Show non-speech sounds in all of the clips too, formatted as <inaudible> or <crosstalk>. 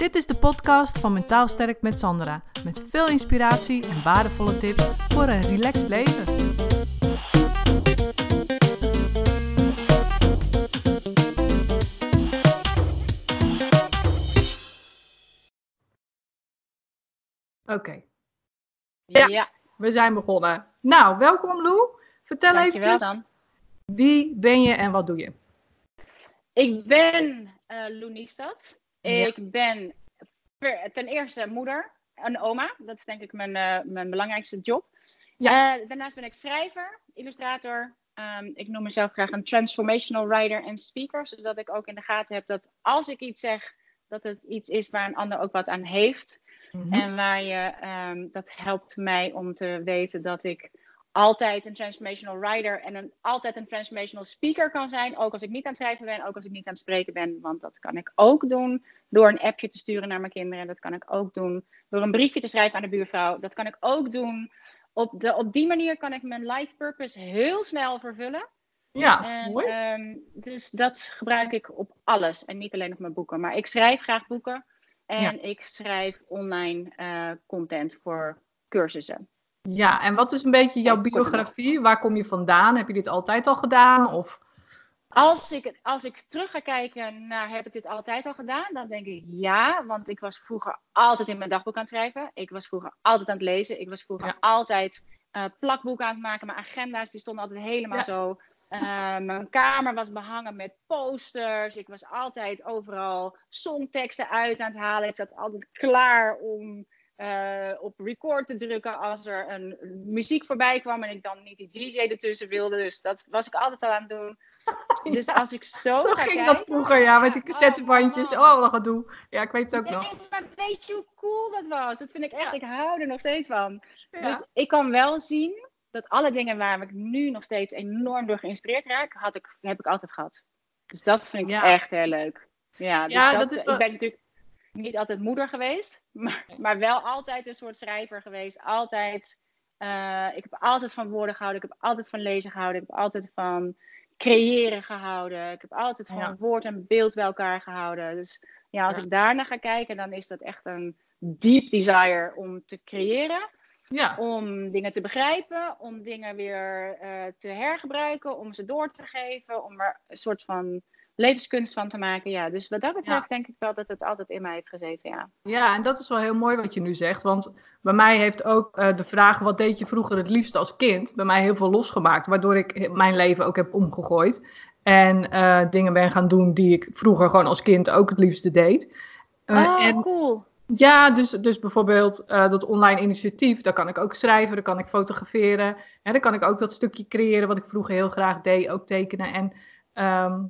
Dit is de podcast van Mentaal Sterk met Sandra. Met veel inspiratie en waardevolle tips voor een relaxed leven. Oké, Ja. Ja, we zijn begonnen. Nou, welkom Lou. Vertel even wie ben je en wat doe je? Ik ben eh Lou Niestad. Ja. Ik ben ten eerste moeder en oma. Dat is denk ik mijn, eh, mijn belangrijkste job. Ja. Eh, daarnaast ben ik schrijver, illustrator. Ehm, ik noem mezelf graag een transformational writer en speaker. Zodat ik ook in de gaten heb dat als ik iets zeg, dat het iets is waar een ander ook wat aan heeft. Mhm. En waar je, ehm, dat helpt mij om te weten dat ik altijd een transformational writer en een, altijd een transformational speaker kan zijn. Ook als ik niet aan het schrijven ben, ook als ik niet aan het spreken ben. Want dat kan ik ook doen door een appje te sturen naar mijn kinderen. Dat kan ik ook doen door een briefje te schrijven aan de buurvrouw. Dat kan ik ook doen. Op, de, op die manier kan ik mijn life purpose heel snel vervullen. Ja, En, mooi. ehm, dus dat gebruik ik op alles en niet alleen op mijn boeken. Maar ik schrijf graag boeken en Ja. ik schrijf online eh, content voor cursussen. Ja, en wat is een beetje jouw biografie? Waar kom je vandaan? Heb je dit altijd al gedaan? Of... Als ik, als ik terug ga kijken naar heb ik dit altijd al gedaan, dan denk ik ja. Want ik was vroeger altijd in mijn dagboek aan het schrijven. Ik was vroeger altijd aan het lezen. Ik was vroeger Ja. altijd eh, plakboeken aan het maken. Mijn agenda's die stonden altijd helemaal Ja. zo. Eh, mijn kamer was behangen met posters. Ik was altijd overal songteksten uit aan het halen. Ik zat altijd klaar om eh, op record te drukken als er een muziek voorbij kwam en ik dan niet die DJ ertussen wilde. Dus dat was ik altijd al aan het doen. <laughs> Dus als ik zo, Zo ga ging kijken, dat vroeger, ja, met die cassettebandjes. oh, oh. Oh, wat gedoe. Ja, ik weet het ook Nee, nog. maar weet je hoe cool dat was? Dat vind ik echt, Ja. ik hou er nog steeds van. Ja. Dus ik kan wel zien dat alle dingen waar ik nu nog steeds enorm door geïnspireerd raak, had ik, heb ik altijd gehad. Dus dat vind ik echt heel leuk. Ja, dus dat, dat is wel- ik ben natuurlijk niet altijd moeder geweest, maar, maar wel altijd een soort schrijver geweest. Altijd, eh, ik heb altijd van woorden gehouden, ik heb altijd van lezen gehouden, ik heb altijd van creëren gehouden. Ik heb altijd van Ja. woord en beeld bij elkaar gehouden. Dus ja, als Ja. ik daarnaar ga kijken, dan is dat echt een deep desire om te creëren Ja, om dingen te begrijpen, om dingen weer eh, te hergebruiken, om ze door te geven, om er een soort van levenskunst van te maken. Ja, dus wat dat betreft denk ik wel dat het altijd in mij heeft gezeten, ja. ja, en dat is wel heel mooi wat je nu zegt. Want bij mij heeft ook eh, de vraag: wat deed je vroeger het liefst als kind? bij mij heel veel losgemaakt. Waardoor ik mijn leven ook heb omgegooid. En eh, dingen ben gaan doen die ik vroeger gewoon als kind ook het liefste deed. Eh, oh, en cool. Ja, dus, dus bijvoorbeeld dat online initiatief, daar kan ik ook schrijven, daar kan ik fotograferen. En dan kan ik ook dat stukje creëren wat ik vroeger heel graag deed, ook tekenen. En ehm,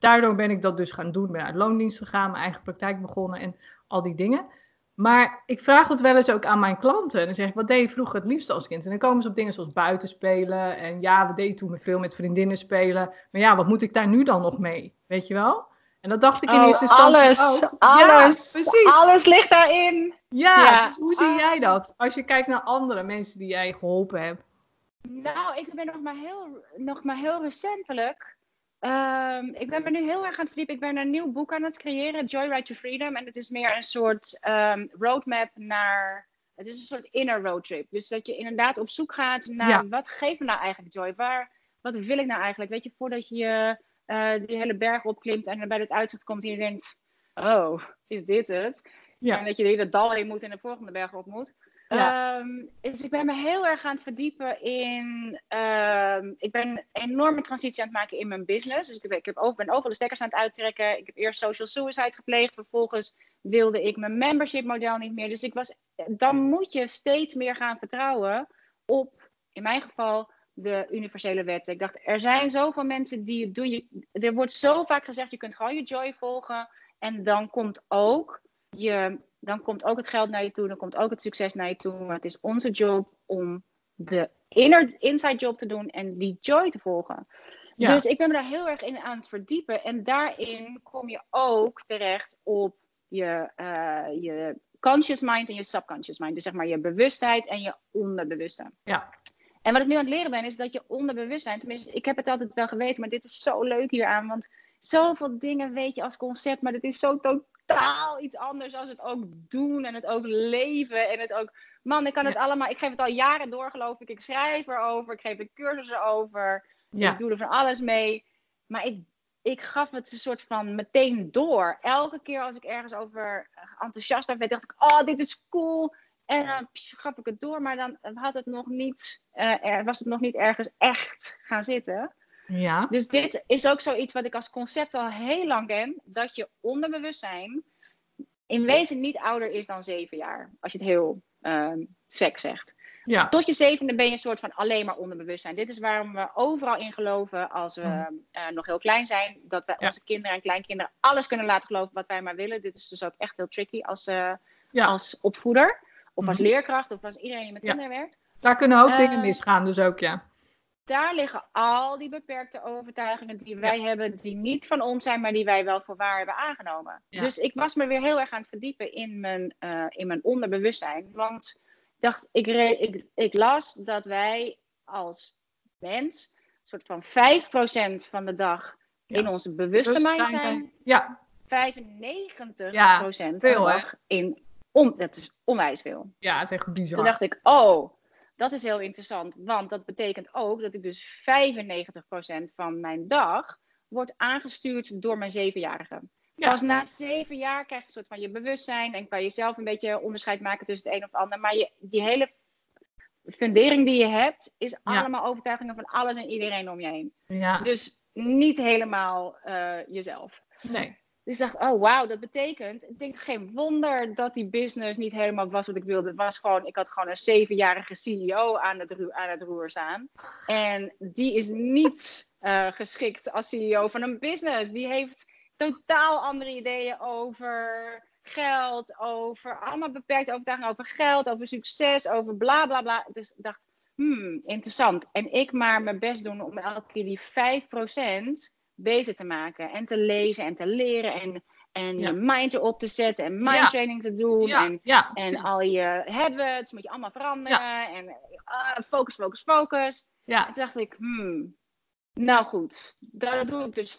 daardoor ben ik dat dus gaan doen. Ben uit loondienst gegaan, mijn eigen praktijk begonnen en al die dingen. Maar ik vraag het wel eens ook aan mijn klanten. En dan zeg ik, wat deed je vroeger het liefst als kind? En dan komen ze op dingen zoals buiten spelen. En ja, we deden toen veel met vriendinnen spelen. Maar ja, wat moet ik daar nu dan nog mee? Weet je wel? En dat dacht ik in Oh, eerste instantie alles, ook. alles, Ja, precies. alles ligt daarin. Ja, Ja, dus hoe zie jij dat? Als je kijkt naar andere mensen die jij geholpen hebt. Nou, ik ben nog maar heel, nog maar heel recentelijk. Ehm, ik ben me nu heel erg aan het verdiepen. Ik ben een nieuw boek aan het creëren, Joyride to Freedom. En het is meer een soort ehm, roadmap naar. Het is een soort inner roadtrip. Dus dat je inderdaad op zoek gaat naar Ja. wat geeft me nou eigenlijk joy? Waar, wat wil ik nou eigenlijk? Weet je, voordat je eh, die hele berg opklimt en er bij het uitzicht komt en je denkt: Oh, is dit het? Ja. En dat je de hele dal in moet en de volgende berg op moet. Ehm, dus ik ben me heel erg aan het verdiepen in. ehm, ik ben een enorme transitie aan het maken in mijn business. Dus ik, ik heb over, ben overal de stekkers aan het uittrekken. Ik heb eerst social suicide gepleegd. Vervolgens wilde ik mijn membership model niet meer. Dus ik was, dan moet je steeds meer gaan vertrouwen op, in mijn geval, de universele wetten. Ik dacht, er zijn zoveel mensen die het doen. Je, er wordt zo vaak gezegd, je kunt gewoon je joy volgen. En dan komt ook je dan komt ook het geld naar je toe, dan komt ook het succes naar je toe. Maar het is onze job om de inner, inside job te doen en die joy te volgen. Ja. Dus ik ben me daar heel erg in aan het verdiepen. En daarin kom je ook terecht op je, eh, je conscious mind en je subconscious mind. Dus zeg maar je bewustheid en je onderbewuste. Ja. En wat ik nu aan het leren ben, is dat je onderbewustzijn, tenminste, ik heb het altijd wel geweten, maar dit is zo leuk hieraan. Want zoveel dingen weet je als concept, maar het is zo totaal iets anders als het ook doen en het ook leven en het ook... Man, ik kan het allemaal... Ik geef het al jaren door, geloof ik. Ik schrijf erover, ik geef er cursussen over. Ik doe er van alles mee. Maar ik, ik gaf het een soort van meteen door. Elke keer als ik ergens over enthousiast werd, dacht ik... Oh, dit is cool. En dan gaf ik het door, maar dan had het nog niet, uh, was het nog niet ergens echt gaan zitten. Ja. Dus dit is ook zoiets wat ik als concept al heel lang ken. Dat je onderbewustzijn in wezen niet ouder is dan zeven jaar. Als je het heel uh, sec zegt. Ja. Tot je zevende ben je een soort van alleen maar onderbewustzijn. Dit is waarom we overal in geloven als we uh, nog heel klein zijn. Dat wij onze kinderen en kleinkinderen alles kunnen laten geloven wat wij maar willen. Dit is dus ook echt heel tricky als, uh, ja. als opvoeder. Of als mhm. leerkracht, of als iedereen die met kinderen werkt. Daar kunnen ook dingen misgaan, dus ook ja daar liggen al die beperkte overtuigingen die wij hebben, die niet van ons zijn, maar die wij wel voor waar hebben aangenomen. Dus ik was me weer heel erg aan het verdiepen in mijn, uh, in mijn onderbewustzijn. Want ik dacht, ik, ik, ik las dat wij als mens een soort van 5% van de dag in onze bewuste mind zijn. Ja. 95% ja, van de dag in om, dat is onwijs veel. Ja, het is echt bizar. Toen dacht ik, oh, dat is heel interessant, want dat betekent ook dat ik dus 95% van mijn dag wordt aangestuurd door mijn zevenjarige. Ja. Pas na zeven jaar krijg je een soort van je bewustzijn en kan je zelf een beetje onderscheid maken tussen het een of het ander. Maar je, die hele fundering die je hebt, is allemaal overtuigingen van alles en iedereen om je heen. Ja. Dus niet helemaal uh, jezelf. Nee. Dus ik dacht, oh wauw, dat betekent, ik denk geen wonder dat die business niet helemaal was wat ik wilde. Het was gewoon, ik had gewoon een zevenjarige CEO aan het, aan het roer staan. En die is niet uh, geschikt als CEO van een business. Die heeft totaal andere ideeën over geld, over allemaal beperkte overtuigingen over geld, over succes, over bla bla bla. Dus ik dacht, hmm, interessant. En ik maar mijn best doen om elke keer die 5% beter te maken. En te lezen en te leren en, en je mind erop te zetten en mindtraining te doen. en, en al je habits moet je allemaal veranderen. En uh, focus, focus, focus. Ja. En toen dacht ik, hmm, nou goed, daar doe ik dus 5%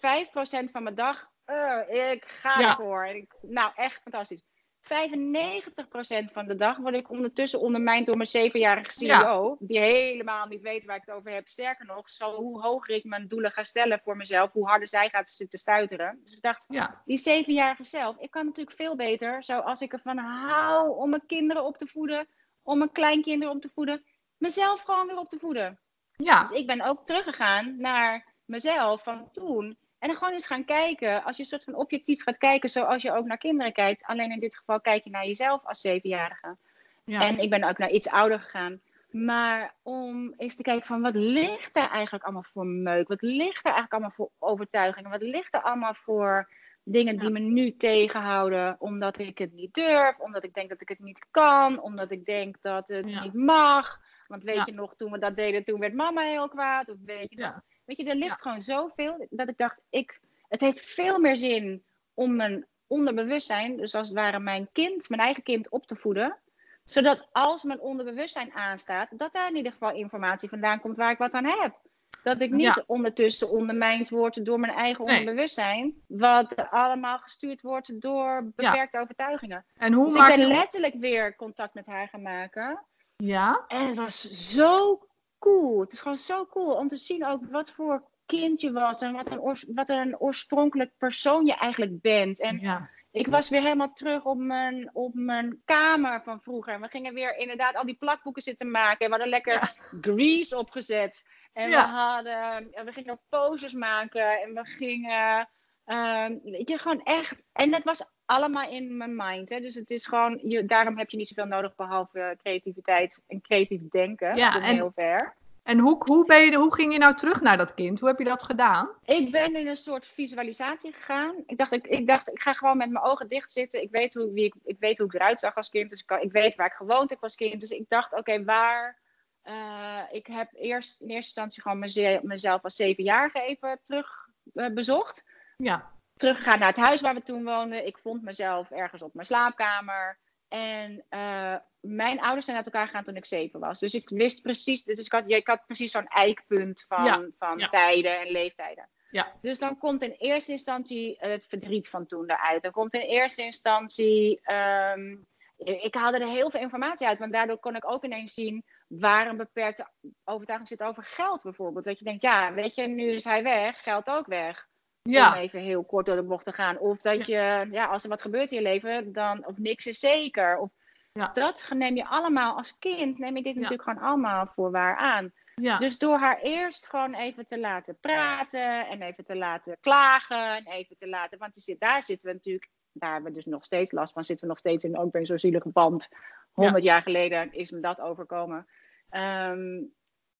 van mijn dag. Uh, ik ga ervoor. En ik, nou, echt fantastisch. 95% van de dag word ik ondertussen ondermijnd door mijn zevenjarige CEO. Die helemaal niet weet waar ik het over heb. Sterker nog, zo, hoe hoger ik mijn doelen ga stellen voor mezelf, hoe harder zij gaat zitten stuiteren. Dus ik dacht, ja. die zevenjarige zelf, ik kan natuurlijk veel beter, zoals ik ervan hou om mijn kinderen op te voeden, om mijn kleinkinderen op te voeden, mezelf gewoon weer op te voeden. Ja. Dus ik ben ook teruggegaan naar mezelf van toen. En dan gewoon eens gaan kijken, als je een soort van objectief gaat kijken, zoals je ook naar kinderen kijkt. Alleen in dit geval kijk je naar jezelf als zevenjarige. Ja. En ik ben ook naar iets ouder gegaan. Maar om eens te kijken van wat ligt er eigenlijk allemaal voor meuk? Wat ligt er eigenlijk allemaal voor overtuigingen? Wat ligt er allemaal voor dingen die me nu tegenhouden omdat ik het niet durf, omdat ik denk dat ik het niet kan, omdat ik denk dat het niet mag. Want weet je nog, toen we dat deden, toen werd mama heel kwaad. Of weet je nog, Weet je, er ligt gewoon zoveel dat ik dacht, ik, het heeft veel meer zin om mijn onderbewustzijn, dus als het ware mijn kind, mijn eigen kind op te voeden. Zodat als mijn onderbewustzijn aanstaat, dat daar in ieder geval informatie vandaan komt waar ik wat aan heb. Dat ik niet ondertussen ondermijnd word door mijn eigen onderbewustzijn. Wat allemaal gestuurd wordt door beperkte overtuigingen. En hoe dus maak ik ben letterlijk weer contact met haar gaan maken. Ja. En het was zo cool. Het is gewoon zo cool om te zien ook wat voor kind je was en wat een, wat een oorspronkelijk persoon je eigenlijk bent. En ja. ik was weer helemaal terug op mijn, op mijn kamer van vroeger. En we gingen weer inderdaad al die plakboeken zitten maken. En we hadden lekker grease opgezet. En we, hadden, we gingen posters maken en we gingen. Um, weet je, gewoon echt. En het was allemaal in mijn mind. Hè? Dus het is gewoon, je, daarom heb je niet zoveel nodig behalve creativiteit en creatief denken. Ja, en, heel ver. En hoe, hoe, ben je, hoe ging je nou terug naar dat kind? Hoe heb je dat gedaan? Ik ben in een soort visualisatie gegaan. Ik dacht, ik, ik dacht, ik ga gewoon met mijn ogen dicht zitten. Ik weet hoe, wie ik, ik, weet hoe ik eruit zag als kind. Dus ik, kan, ik weet waar ik gewoond heb als kind. Dus ik dacht, oké, waar... Uh, ik heb eerst in eerste instantie gewoon mezelf als zevenjarige even terug uh, bezocht. Ja teruggegaan naar het huis waar we toen woonden. Ik vond mezelf ergens op mijn slaapkamer. En uh, mijn ouders zijn uit elkaar gegaan toen ik zeven was. Dus ik wist precies, dus ik had, ik had precies zo'n eikpunt van, van tijden en leeftijden. Ja. Dus dan komt in eerste instantie het verdriet van toen eruit. Dan komt in eerste instantie. ehm, ik haalde er heel veel informatie uit, want daardoor kon ik ook ineens zien waar een beperkte overtuiging zit over geld bijvoorbeeld. Dat je denkt, ja, weet je, nu is hij weg, geld ook weg. Om Ja, even heel kort door de bocht te gaan. Of dat je, ja, als er wat gebeurt in je leven, dan, of niks is zeker. Of, Ja. Dat neem je allemaal als kind, neem je dit natuurlijk gewoon allemaal voor waar aan. ja. Dus door haar eerst gewoon even te laten praten en even te laten klagen en even te laten, want zit, daar zitten we natuurlijk, daar hebben we dus nog steeds last van, zitten we nog steeds in, ook bij zo'n zielige band. 100 jaar geleden is me dat overkomen. Ehm,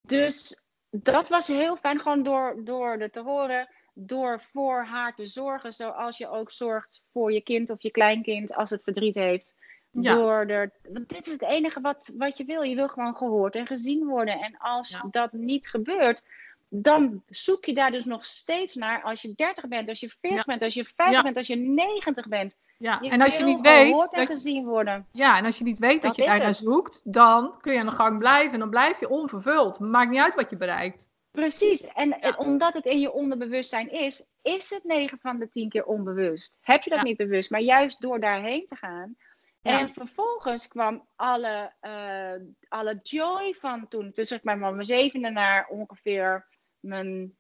dus dat was heel fijn, gewoon door, door er te horen, door voor haar te zorgen, zoals je ook zorgt voor je kind of je kleinkind als het verdriet heeft. Ja. Door er, want dit is het enige wat, wat je wil. Je wil gewoon gehoord en gezien worden. En als Ja. dat niet gebeurt, dan zoek je daar dus nog steeds naar als je 30 bent, als je 40 Ja. bent, als je 50 Ja. bent, als je 90 bent. ja. Je En als je niet weet, gehoord en dat, gezien worden. ja, en als je niet weet dat, Dat je is daar naar het. zoekt, dan kun je aan de gang blijven en dan blijf je onvervuld. Maakt niet uit wat je bereikt. Precies. En Ja. en omdat het in je onderbewustzijn is, is het 9 van de 10 keer onbewust. Heb je dat Ja. niet bewust, maar juist door daarheen te gaan. Ja. En vervolgens kwam alle, eh, alle joy van toen, tussen zeg maar, van mijn zevende naar ongeveer mijn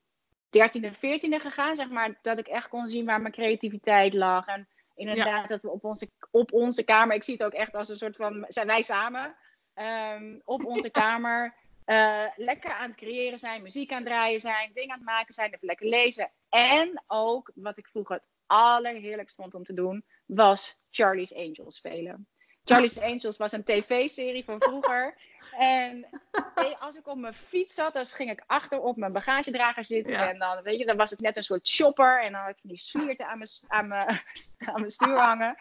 dertiende, veertiende gegaan, zeg maar, dat ik echt kon zien waar mijn creativiteit lag. En inderdaad, dat we op onze, op onze kamer, ik zie het ook echt als een soort van, zijn wij samen, ehm, op onze <laughs> kamer, eh, lekker aan het creëren zijn, muziek aan het draaien zijn, dingen aan het maken zijn, even lekker lezen. En ook, wat ik vroeger het allerheerlijkst vond om te doen, was Charlie's Angels spelen. Charlie's <laughs> Angels was een tv-serie van vroeger. En eh, als ik op mijn fiets zat, dan ging ik achter op mijn bagagedrager zitten. Ja. En dan, weet je, dan was het net een soort chopper. En dan had ik die slierten aan mijn, aan mijn, <laughs> aan mijn stuur hangen.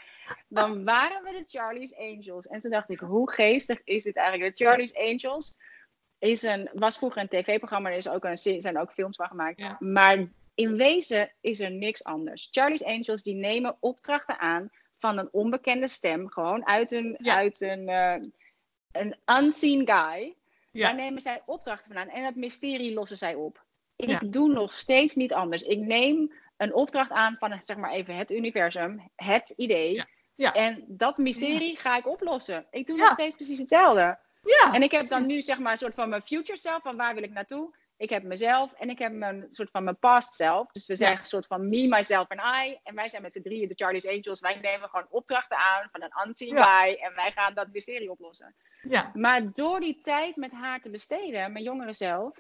Dan waren we de Charlie's Angels. En toen dacht ik, hoe geestig is dit eigenlijk? De Charlie's Angels is een, was vroeger een tv-programma. Er is ook een, zijn ook films van gemaakt. Ja. Maar in wezen is er niks anders. Charlie's Angels die nemen opdrachten aan van een onbekende stem. Gewoon uit een, Ja. uit een, eh, een unseen guy. Ja. Daar nemen zij opdrachten vandaan. En dat mysterie lossen zij op. Ik doe nog steeds niet anders. Ik neem een opdracht aan van zeg maar even het universum, het idee. En dat mysterie ga ik oplossen. Ik doe nog steeds precies hetzelfde. Ja, En ik heb dan nu zeg maar een soort van mijn future self, van waar wil ik naartoe? Ik heb mezelf en ik heb mijn soort van mijn past self. Dus we zijn Ja. een soort van me, myself en I. En wij zijn met z'n drieën de Charlie's Angels. Wij nemen gewoon opdrachten aan van een Ja. guy. En wij gaan dat mysterie oplossen. Ja, Maar door die tijd met haar te besteden, mijn jongere zelf,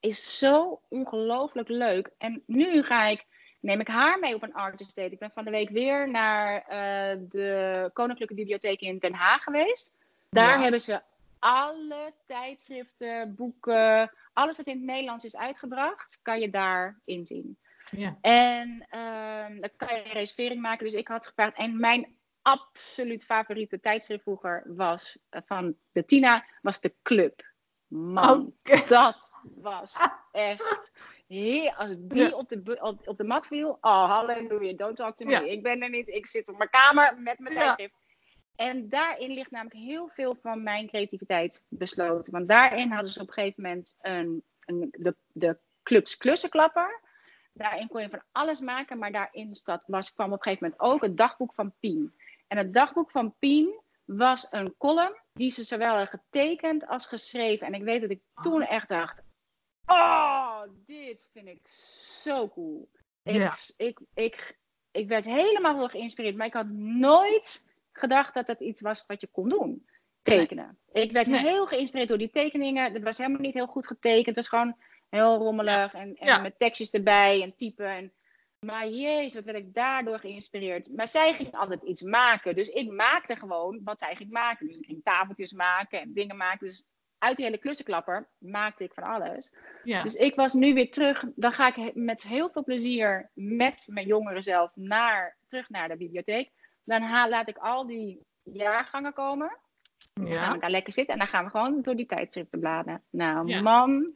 is zo ongelooflijk leuk. En nu ga ik, neem ik haar mee op een artist date. Ik ben van de week weer naar eh, de Koninklijke Bibliotheek in Den Haag geweest. Daar Ja. hebben ze alle tijdschriften, boeken, alles wat in het Nederlands is uitgebracht, kan je daar inzien. ja. En ehm, dan kan je een reservering maken. Dus ik had gevraagd. En mijn absoluut favoriete tijdschrift vroeger was eh, van Bettina, was de Club. Man, dat was echt heer. Als die Ja. op, de, op, op de mat viel, oh halleluja, don't talk to me. Ja. Ik ben er niet, ik zit op mijn kamer met mijn tijdschrift. En daarin ligt namelijk heel veel van mijn creativiteit besloten. Want daarin hadden ze op een gegeven moment een, een, de, de clubs klussenklapper. Daarin kon je van alles maken, maar daarin stad was, kwam op een gegeven moment ook het dagboek van Pien. En het dagboek van Pien was een column die ze zowel getekend als geschreven. En ik weet dat ik toen echt dacht: Oh, dit vind ik zo cool. Ik, Ja. ik, ik, ik werd helemaal geïnspireerd, maar ik had nooit gedacht dat dat iets was wat je kon doen. Tekenen. Ik werd Nee. heel geïnspireerd door die tekeningen. Het was helemaal niet heel goed getekend. Het was gewoon heel rommelig en, en Ja. met tekstjes erbij en typen. En, maar jezus, wat werd ik daardoor geïnspireerd. Maar zij ging altijd iets maken. Dus ik maakte gewoon wat zij ging maken. Dus ik ging tafeltjes maken en dingen maken. Dus uit die hele klussenklapper maakte ik van alles. ja. Dus ik was nu weer terug. Dan ga ik met heel veel plezier met mijn jongere zelf naar, terug naar de bibliotheek. Dan haal, laat ik al die jaargangen komen. Dan gaan ja. we daar lekker zitten en dan gaan we gewoon door die tijdschriften bladeren. Nou, Ja. man,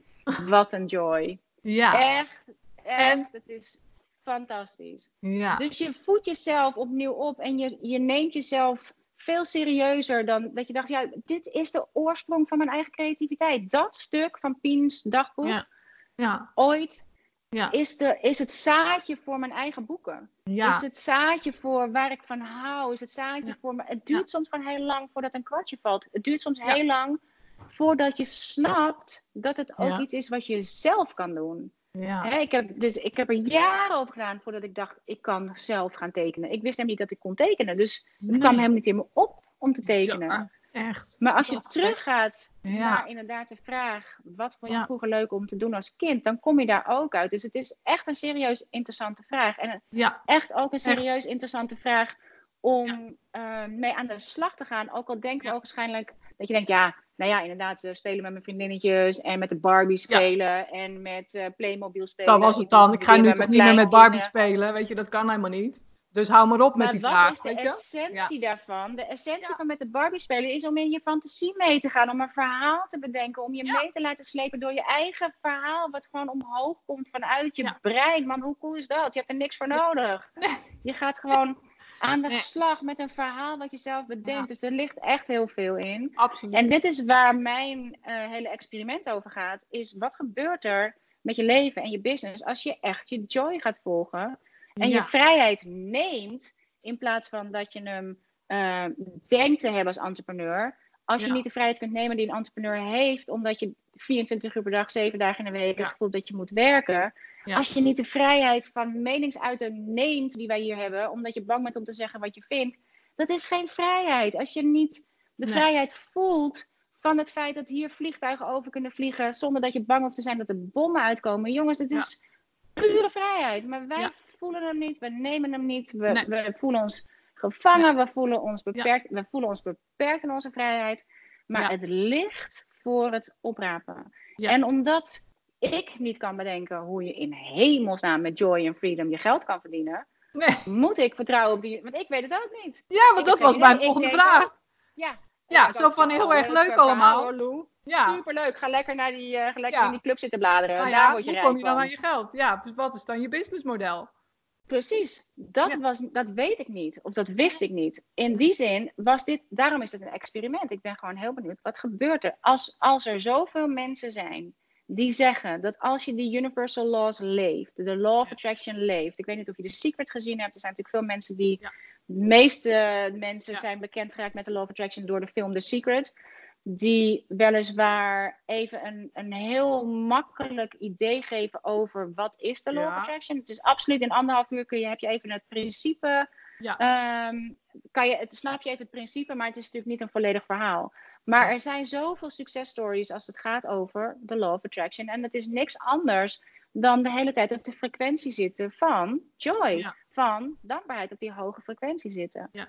wat een joy. ja. Echt, echt. Het is fantastisch. ja. Dus je voedt jezelf opnieuw op en je, je neemt jezelf veel serieuzer dan dat je dacht, ja, dit is de oorsprong van mijn eigen creativiteit. Dat stuk van Pien's dagboek Ja. ja. ooit Ja. Is, de, is het zaadje voor mijn eigen boeken? Ja. Is het zaadje voor waar ik van hou? Is het zaadje Ja. voor me? Het duurt soms gewoon heel lang voordat een kwartje valt. Het duurt soms heel lang voordat je snapt dat het ook iets is wat je zelf kan doen. Ja. Hè, ik, heb, dus ik heb er jaren over gedaan voordat ik dacht, ik kan zelf gaan tekenen. Ik wist helemaal niet dat ik kon tekenen. Dus het kwam helemaal niet in me op om te tekenen. Echt. Maar als je teruggaat Ja. naar inderdaad de vraag, wat vond je Ja. vroeger leuk om te doen als kind? Dan kom je daar ook uit. Dus het is echt een serieus interessante vraag. En Ja. echt ook een serieus interessante vraag om eh, mee aan de slag te gaan. Ook al denk je ook waarschijnlijk dat je denkt, ja, nou ja, inderdaad, eh, spelen met mijn vriendinnetjes en met de Barbie spelen en met eh, Playmobil spelen. Dat was het dan. Ik ga nu toch niet meer met Barbie spelen. Weet je, dat kan helemaal niet. Dus hou maar op met Maar die wat vraag. is de essentie daarvan? De essentie Ja. van met de Barbie spelen is om in je fantasie mee te gaan, om een verhaal te bedenken, om je Ja. mee te laten slepen door je eigen verhaal, wat gewoon omhoog komt vanuit je brein. Man, hoe cool is dat? Je hebt er niks voor nodig. Nee. Je gaat gewoon aan de Nee. slag met een verhaal wat je zelf bedenkt. Dus er ligt echt heel veel in. Absoluut. En dit is waar mijn eh, hele experiment over gaat. Is wat gebeurt er met je leven en je business als je echt je joy gaat volgen en Ja. je vrijheid neemt in plaats van dat je hem eh, denkt te hebben als entrepreneur. Als je Ja. niet de vrijheid kunt nemen die een entrepreneur heeft, omdat je 24 uur per dag, 7 dagen in de week het gevoel dat je moet werken. Als je niet de vrijheid van meningsuiting neemt die wij hier hebben, omdat je bang bent om te zeggen wat je vindt, dat is geen vrijheid. Als je niet de Nee. vrijheid voelt van het feit dat hier vliegtuigen over kunnen vliegen zonder dat je bang hoeft te zijn dat er bommen uitkomen. Jongens, Ja. is pure vrijheid. Maar wij Ja. Voelen hem niet, we nemen hem niet, we, Nee. we voelen ons gevangen, we, voelen ons beperkt, we voelen ons beperkt in onze vrijheid. Maar Ja. het ligt voor het oprapen. Ja. En omdat ik niet kan bedenken hoe je in hemelsnaam met joy en freedom je geld kan verdienen, Nee. moet ik vertrouwen op die. Want ik weet het ook niet. Ja, want dat was mijn volgende vraag. ook- Ja. Ja, zo van heel erg leuk verhaal, allemaal. hoor, Lou. Ja. Superleuk. Ga lekker naar die, eh, ga lekker Ja. in die club zitten bladeren. Nou Daar ja, word je hoe kom je dan van. aan je geld? Ja, dus wat is dan je businessmodel? Precies, dat, Ja. was, dat weet ik niet. Of dat wist ik niet. In die zin was dit, daarom is het een experiment. Ik ben gewoon heel benieuwd, wat gebeurt er als, als er zoveel mensen zijn die zeggen dat als je die universal laws leeft, de law of attraction leeft. Ik weet niet of je The Secret gezien hebt. Er zijn natuurlijk veel mensen die, Ja. de meeste mensen Ja. zijn bekend geraakt met de law of attraction door de film The Secret. Die weliswaar even een, een heel makkelijk idee geven over wat is de law Ja. of attraction. Het is absoluut in anderhalf uur kun je, heb je even het principe. Ja. ehm, kan je, het, snap je even het principe, maar het is natuurlijk niet een volledig verhaal. Maar er zijn zoveel successtories als het gaat over de law of attraction. En het is niks anders dan de hele tijd op de frequentie zitten van joy. Ja. Van dankbaarheid op die hoge frequentie zitten. Ja.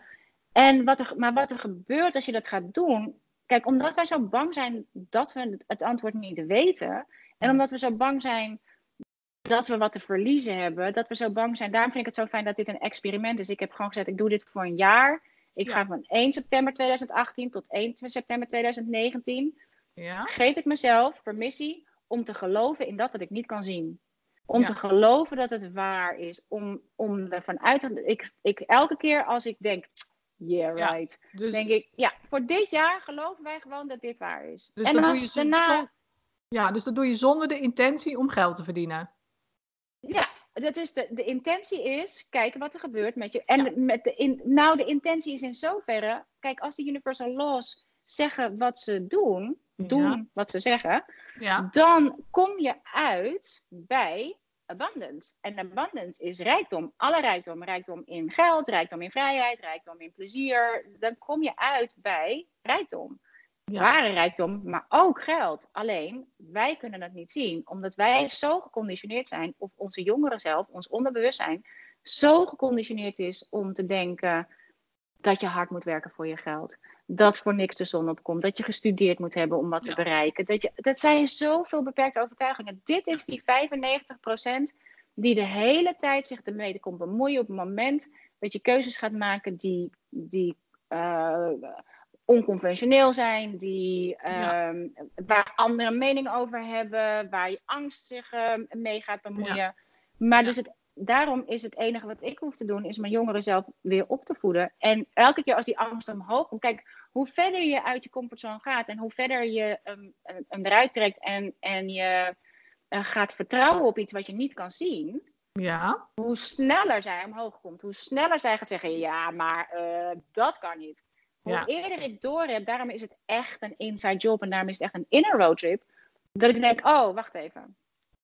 En wat er, maar wat er gebeurt als je dat gaat doen. Kijk, omdat wij zo bang zijn dat we het antwoord niet weten. En omdat we zo bang zijn dat we wat te verliezen hebben. Dat we zo bang zijn. Daarom vind ik het zo fijn dat dit een experiment is. Ik heb gewoon gezegd, ik doe dit voor een jaar. Ik Ja. ga van 1 september 2018 tot 1 september 2019 Ja. geef ik mezelf permissie om te geloven in dat wat ik niet kan zien. Om Ja. te geloven dat het waar is. Om, om ervan uit te... Ik, ik, elke keer als ik denk, yeah, Ja, right. Dus, denk ik, ja, voor dit jaar geloven wij gewoon dat dit waar is. dus en dan doe je als daarna... zon- ja, dus dat doe je zonder de intentie om geld te verdienen. Ja, dat is de, de intentie is kijken wat er gebeurt met je. En met de in, nou, de intentie is in zoverre, kijk, als die Universal Laws zeggen wat ze doen, doen Ja. wat ze zeggen, Ja. dan kom je uit bij abundance. En abundance is rijkdom. Alle rijkdom. Rijkdom in geld, rijkdom in vrijheid, rijkdom in plezier. Dan kom je uit bij rijkdom. Ja. Ware rijkdom, maar ook geld. Alleen, wij kunnen het niet zien. Omdat wij zo geconditioneerd zijn, of onze jongeren zelf, ons onderbewustzijn, zo geconditioneerd is om te denken dat je hard moet werken voor je geld. Dat voor niks de zon opkomt. Dat je gestudeerd moet hebben om wat te Ja. bereiken. Dat, je, dat zijn zoveel beperkte overtuigingen. Dit is die 95% die de hele tijd zich ermee komt bemoeien op het moment dat je keuzes gaat maken die, die eh, onconventioneel zijn, die, Ja. ehm, waar anderen een mening over hebben, waar je angst zich eh, mee gaat bemoeien. Maar dus het, daarom is het enige wat ik hoef te doen, is mijn jongeren zelf weer op te voeden. En elke keer als die angst omhoog komt, kijk, hoe verder je uit je comfortzone gaat en hoe verder je um, hem eruit trekt en, en je eh, gaat vertrouwen op iets wat je niet kan zien, Ja. hoe sneller zij omhoog komt. Hoe sneller zij gaat zeggen, ja, maar eh, dat kan niet. Hoe Ja. eerder ik door heb, daarom is het echt een inside job en daarom is het echt een inner roadtrip. Dat ik denk, oh, wacht even.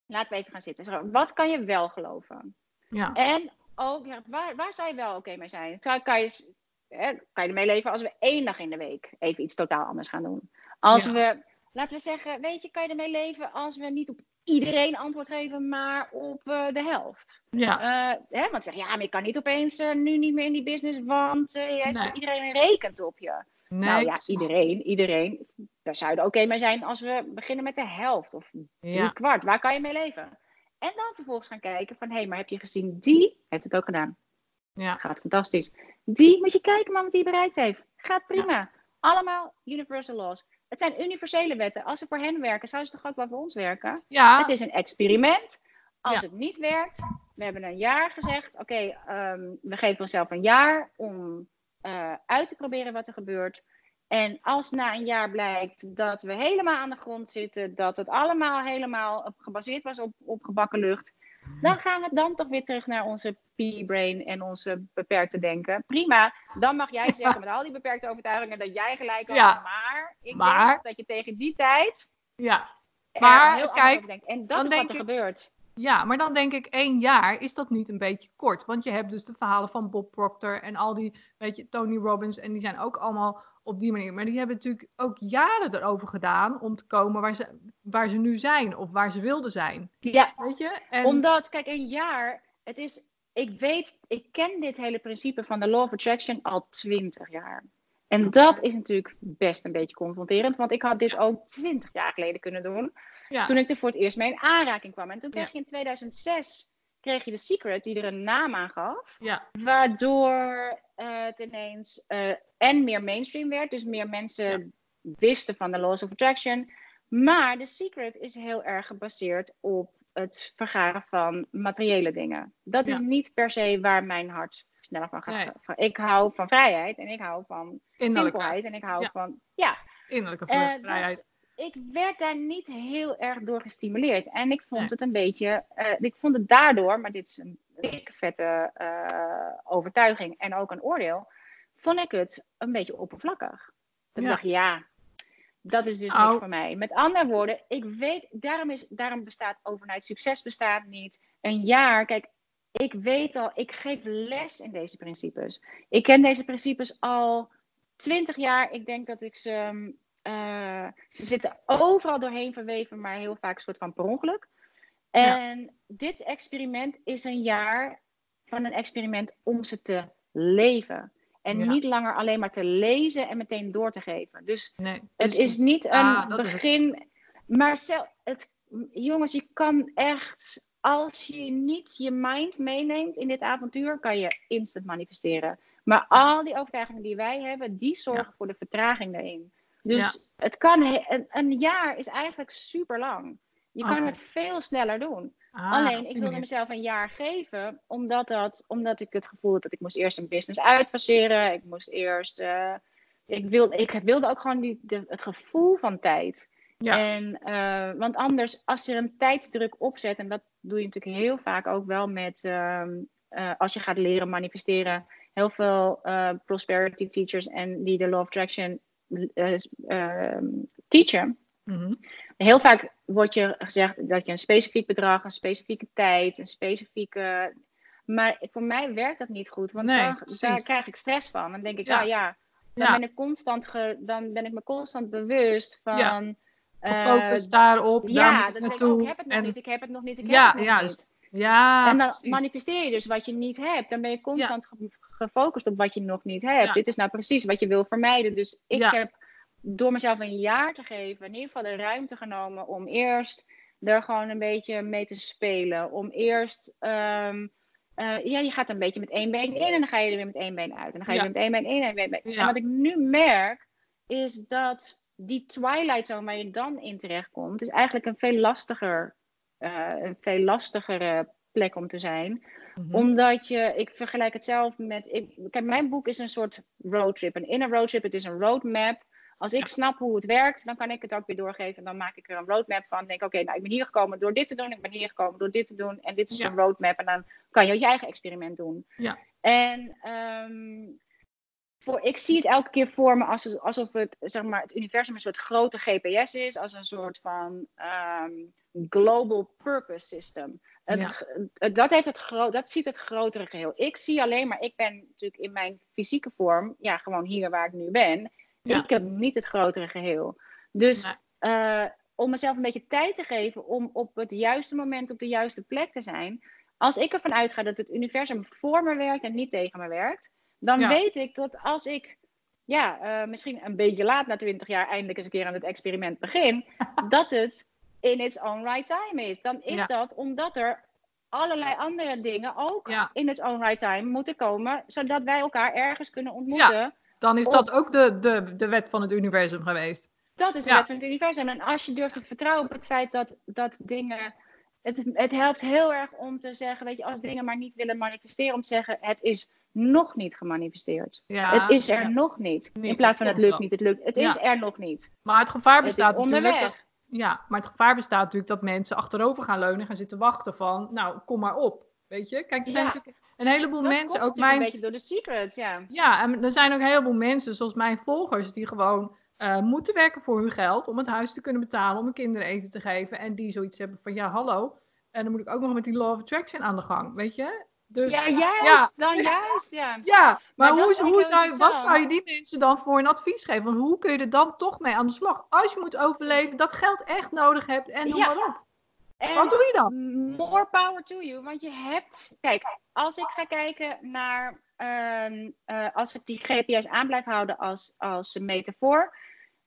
Laten we even gaan zitten. Wat kan je wel geloven? Ja. En ook, ja, waar, waar zou je wel oké mee zijn? Kan, kan, je, hè, kan je ermee leven als we één dag in de week even iets totaal anders gaan doen? Als Ja. we, laten we zeggen, weet je, kan je ermee leven als we niet op iedereen antwoord geven, maar op eh, de helft? Ja. Eh, hè, want zeg ja, maar je kan niet opeens eh, nu niet meer in die business, want Nee. iedereen rekent op je. Nee. nou ja, iedereen, iedereen. Daar zou je er oké mee zijn als we beginnen met de helft of drie Ja. kwart. Waar kan je mee leven? En dan vervolgens gaan kijken van, hé, hey, maar heb je gezien, die heeft het ook gedaan. Ja. Gaat fantastisch. Die moet je kijken, man, wat die bereikt heeft. Gaat prima. Allemaal universal laws. Het zijn universele wetten. Als ze voor hen werken, zouden ze toch ook wel voor ons werken? Ja. Het is een experiment. Als Ja. het niet werkt, we hebben een jaar gezegd. Oké, ehm, we geven onszelf een jaar om eh, uit te proberen wat er gebeurt. En als na een jaar blijkt dat we helemaal aan de grond zitten, dat het allemaal helemaal gebaseerd was op, op gebakken lucht, dan gaan we dan toch weer terug naar onze P-brain en onze beperkte denken. Prima, dan mag jij zeggen met al die beperkte overtuigingen dat jij gelijk had. Ja. Maar ik Maar- denk dat je tegen die tijd Ja. Maar, heel kijk, denkt. En dat is wat er ik- gebeurt. Ja, maar dan denk ik één jaar, is dat niet een beetje kort? Want je hebt dus de verhalen van Bob Proctor en al die, weet je, Tony Robbins. En die zijn ook allemaal op die manier. Maar die hebben natuurlijk ook jaren erover gedaan om te komen waar ze, waar ze nu zijn. Of waar ze wilden zijn. Ja, Weet je? En, Omdat, kijk, een jaar, het is, ik weet, ik ken dit hele principe van de Law of Attraction al twintig jaar. En dat is natuurlijk best een beetje confronterend, want ik had dit ook twintig jaar geleden kunnen doen, ja, toen ik er voor het eerst mee in aanraking kwam. En toen kreeg je in 2006, kreeg je The Secret, die er een naam aan gaf, ja, waardoor eh, het ineens eh, en meer mainstream werd, dus meer mensen wisten van de Laws of Attraction. Maar The Secret is heel erg gebaseerd op het vergaren van materiële dingen. Dat is niet per se waar mijn hart sneller van gaat. Nee. Ik hou van vrijheid en ik hou van simpelheid en ik hou van. Ja, innerlijke eh, vrijheid. dus ik werd daar niet heel erg door gestimuleerd. En ik vond Nee. het een beetje, eh, ik vond het daardoor, maar dit is een dikke vette eh, overtuiging en ook een oordeel, vond ik het een beetje oppervlakkig. Dat Ja. ik dacht, ja, dat is dus niks voor mij. Met andere woorden, ik weet, daarom, is, daarom bestaat overnight succes bestaat niet. Een jaar, kijk, ik weet al, ik geef les in deze principes. Ik ken deze principes al twintig jaar. Ik denk dat ik ze. Eh, ze zitten overal doorheen verweven, maar heel vaak een soort van per ongeluk. En dit experiment is een jaar van een experiment om ze te leven. En Ja. niet langer alleen maar te lezen en meteen door te geven. Dus Nee, het is niet een Ah, het. begin. Maar stel, het, jongens, je kan echt. Als je niet je mind meeneemt in dit avontuur, kan je instant manifesteren. Maar al die overtuigingen die wij hebben, die zorgen voor de vertraging daarin. Dus het kan, een, een jaar is eigenlijk super lang. Je kan het veel sneller doen. Ah, Alleen, ik wilde mezelf een jaar geven, omdat, dat, omdat ik het gevoel had dat ik moest eerst een business uitfaseren. Ik moest eerst. eh, ik, wilde, ik wilde ook gewoon die, de, het gevoel van tijd. Ja. En, eh, want anders, als je een tijdsdruk opzet, en dat doe je natuurlijk heel vaak ook wel met. ehm, eh, als je gaat leren manifesteren, heel veel prosperity teachers en die de Law of Attraction eh, ehm, teachen. Mhm. Heel vaak wordt je gezegd dat je een specifiek bedrag, een specifieke tijd, een specifieke. Maar voor mij werkt dat niet goed, want Nee, daar krijg ik stress van. Dan denk ik, Ja. ah ja, dan, Ja. ben ik constant ge- dan ben ik me constant bewust van. Ja. eh, Gefocust daarop, daar ja, ik denk ik, oh, ik heb het nog en, niet, ik heb het nog niet, ik Ja, heb het nog juist. niet. Ja, en dan manifesteer je dus wat je niet hebt. Dan ben je constant ge- gefocust op wat je nog niet hebt. Ja. Dit is nou precies wat je wil vermijden. Dus ik Ja. heb door mezelf een jaar te geven, in ieder geval de ruimte genomen om eerst er gewoon een beetje mee te spelen. Om eerst, ehm, eh, ja, je gaat een beetje met één been in en dan ga je er weer met één been uit. En dan ga je Ja. weer met één been in en één been uit. Ja. En wat ik nu merk, is dat die twilight zone waar je dan in terechtkomt, is eigenlijk een veel lastiger, eh, een veel lastigere plek om te zijn Mhm. omdat je, ik vergelijk het zelf met, ik, kijk, mijn boek is een soort roadtrip, een inner roadtrip. Het is een roadmap. Als ik snap hoe het werkt, dan kan ik het ook weer doorgeven. En dan maak ik er een roadmap van. denk oké, nou, ik ben hier gekomen door dit te doen. Ik ben hier gekomen door dit te doen. En dit is Ja. een roadmap. En dan kan je je eigen experiment doen. Ja. En ehm, voor, ik zie het elke keer voor me als, alsof het, zeg maar, het universum een soort grote GPS is. Als een soort van ehm, global purpose system. Het, Ja. dat, heeft het dat ziet het grotere geheel. Ik zie alleen maar, ik ben natuurlijk in mijn fysieke vorm, ja, gewoon hier waar ik nu ben. Ja. Ik heb niet het grotere geheel. Dus eh, om mezelf een beetje tijd te geven om op het juiste moment op de juiste plek te zijn. Als ik ervan uitga dat het universum voor me werkt en niet tegen me werkt, dan Ja. weet ik dat als ik ja, eh, misschien een beetje laat na 20 jaar eindelijk eens een keer aan het experiment begin, <laughs> dat het in its own right time is. Dan is Ja. dat omdat er allerlei andere dingen ook Ja. in its own right time moeten komen, zodat wij elkaar ergens kunnen ontmoeten. Dan is Op- dat ook de, de, de wet van het universum geweest. Dat is de wet van het universum. En als je durft te vertrouwen op het feit dat, dat dingen. Het, het helpt heel erg om te zeggen, weet je, als dingen maar niet willen manifesteren, om te zeggen, het is nog niet gemanifesteerd. Ja, het is er ja. nog niet. Nee, In plaats van het lukt niet, het lukt. Het Ja. is er nog niet. Maar het gevaar Het bestaat is onderweg. Ja, maar het gevaar bestaat natuurlijk dat mensen achterover gaan leunen en gaan zitten wachten van, nou, kom maar op. Weet je? Kijk, er zijn Ja. natuurlijk een heleboel mensen, ook mijn, een beetje door de secrets, ja. Ja, en er zijn ook een heleboel mensen, zoals mijn volgers, die gewoon eh, moeten werken voor hun geld om het huis te kunnen betalen, om hun kinderen eten te geven. En die zoiets hebben van, ja, hallo. En dan moet ik ook nog met die law of attraction aan de gang, weet je? Dus, Ja, juist, ja. dan juist, ja. <laughs> Ja, maar, hoe, hoe zou, wat zou je die mensen dan voor een advies geven? Want hoe kun je er dan toch mee aan de slag? Als je moet overleven, dat geld echt nodig hebt en noem Ja. maar op. En Wat doe je dan? More power to you. Want je hebt. Kijk, als ik ga kijken naar. ehm, eh, als ik die GPS aan blijf houden als, als metafoor.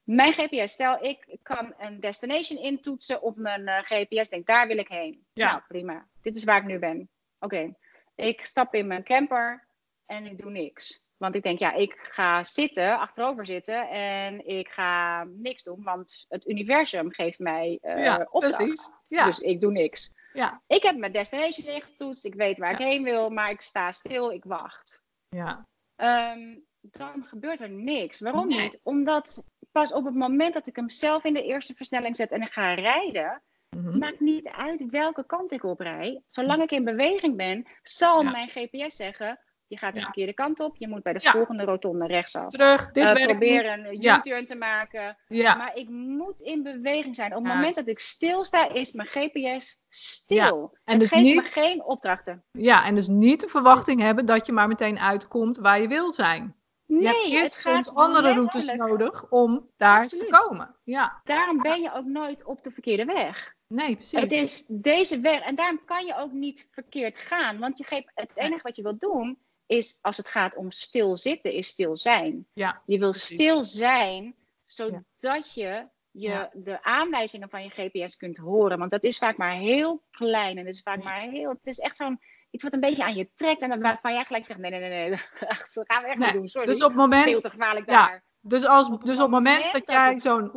Mijn GPS, stel ik kan een destination intoetsen op mijn eh, GPS, denk daar wil ik heen. Ja. Nou, prima. Dit is waar ik nu ben. Oké, ik stap in mijn camper en ik doe niks. Want ik denk, ja, ik ga zitten, achterover zitten en ik ga niks doen, want het universum geeft mij eh ja, opdracht. precies. Ja, Dus ik doe niks. ja, Ik heb mijn destination ingetoetst. Ik weet waar ik heen wil, maar ik sta stil, ik wacht. ja, Ehm, dan gebeurt er niks. Waarom Nee. niet? Omdat pas op het moment dat ik hem zelf in de eerste versnelling zet en ik ga rijden, mhm. maakt niet uit welke kant ik op rij. Zolang ik in beweging ben, zal Ja. mijn GPS zeggen: je gaat de Ja. verkeerde kant op, je moet bij de Ja. volgende rotonde rechtsaf. terug, dit Eh, werkt probeer niet. een Ja. U-turn te maken. Maar ik moet in beweging zijn. Op het moment dat ik stilsta, is mijn GPS stil. En het dus geeft me geen opdrachten. ja, en dus niet de verwachting hebben dat je maar meteen uitkomt waar je wil zijn. Nee, je hebt eerst soms andere routes nodig om daar Absoluut. te komen. Ja, Daarom ben je ook nooit op de verkeerde weg. Nee, precies. Het is deze weg. En daarom kan je ook niet verkeerd gaan. Want je geeft, het enige wat je wilt doen, is als het gaat om stilzitten, is stil zijn. Ja, Je wil precies. stil zijn, zodat je, je Ja. de aanwijzingen van je GPS kunt horen. Want dat is vaak maar heel klein. En het is vaak maar heel. Het is echt zo'n iets wat een beetje aan je trekt. En waarvan jij gelijk zegt: nee, nee, nee, nee. <laughs> Dat gaan we echt niet doen. Sorry. dus op het moment, Veel te gevaarlijk daar. dus als, dus op het moment dat dat jij zo'n,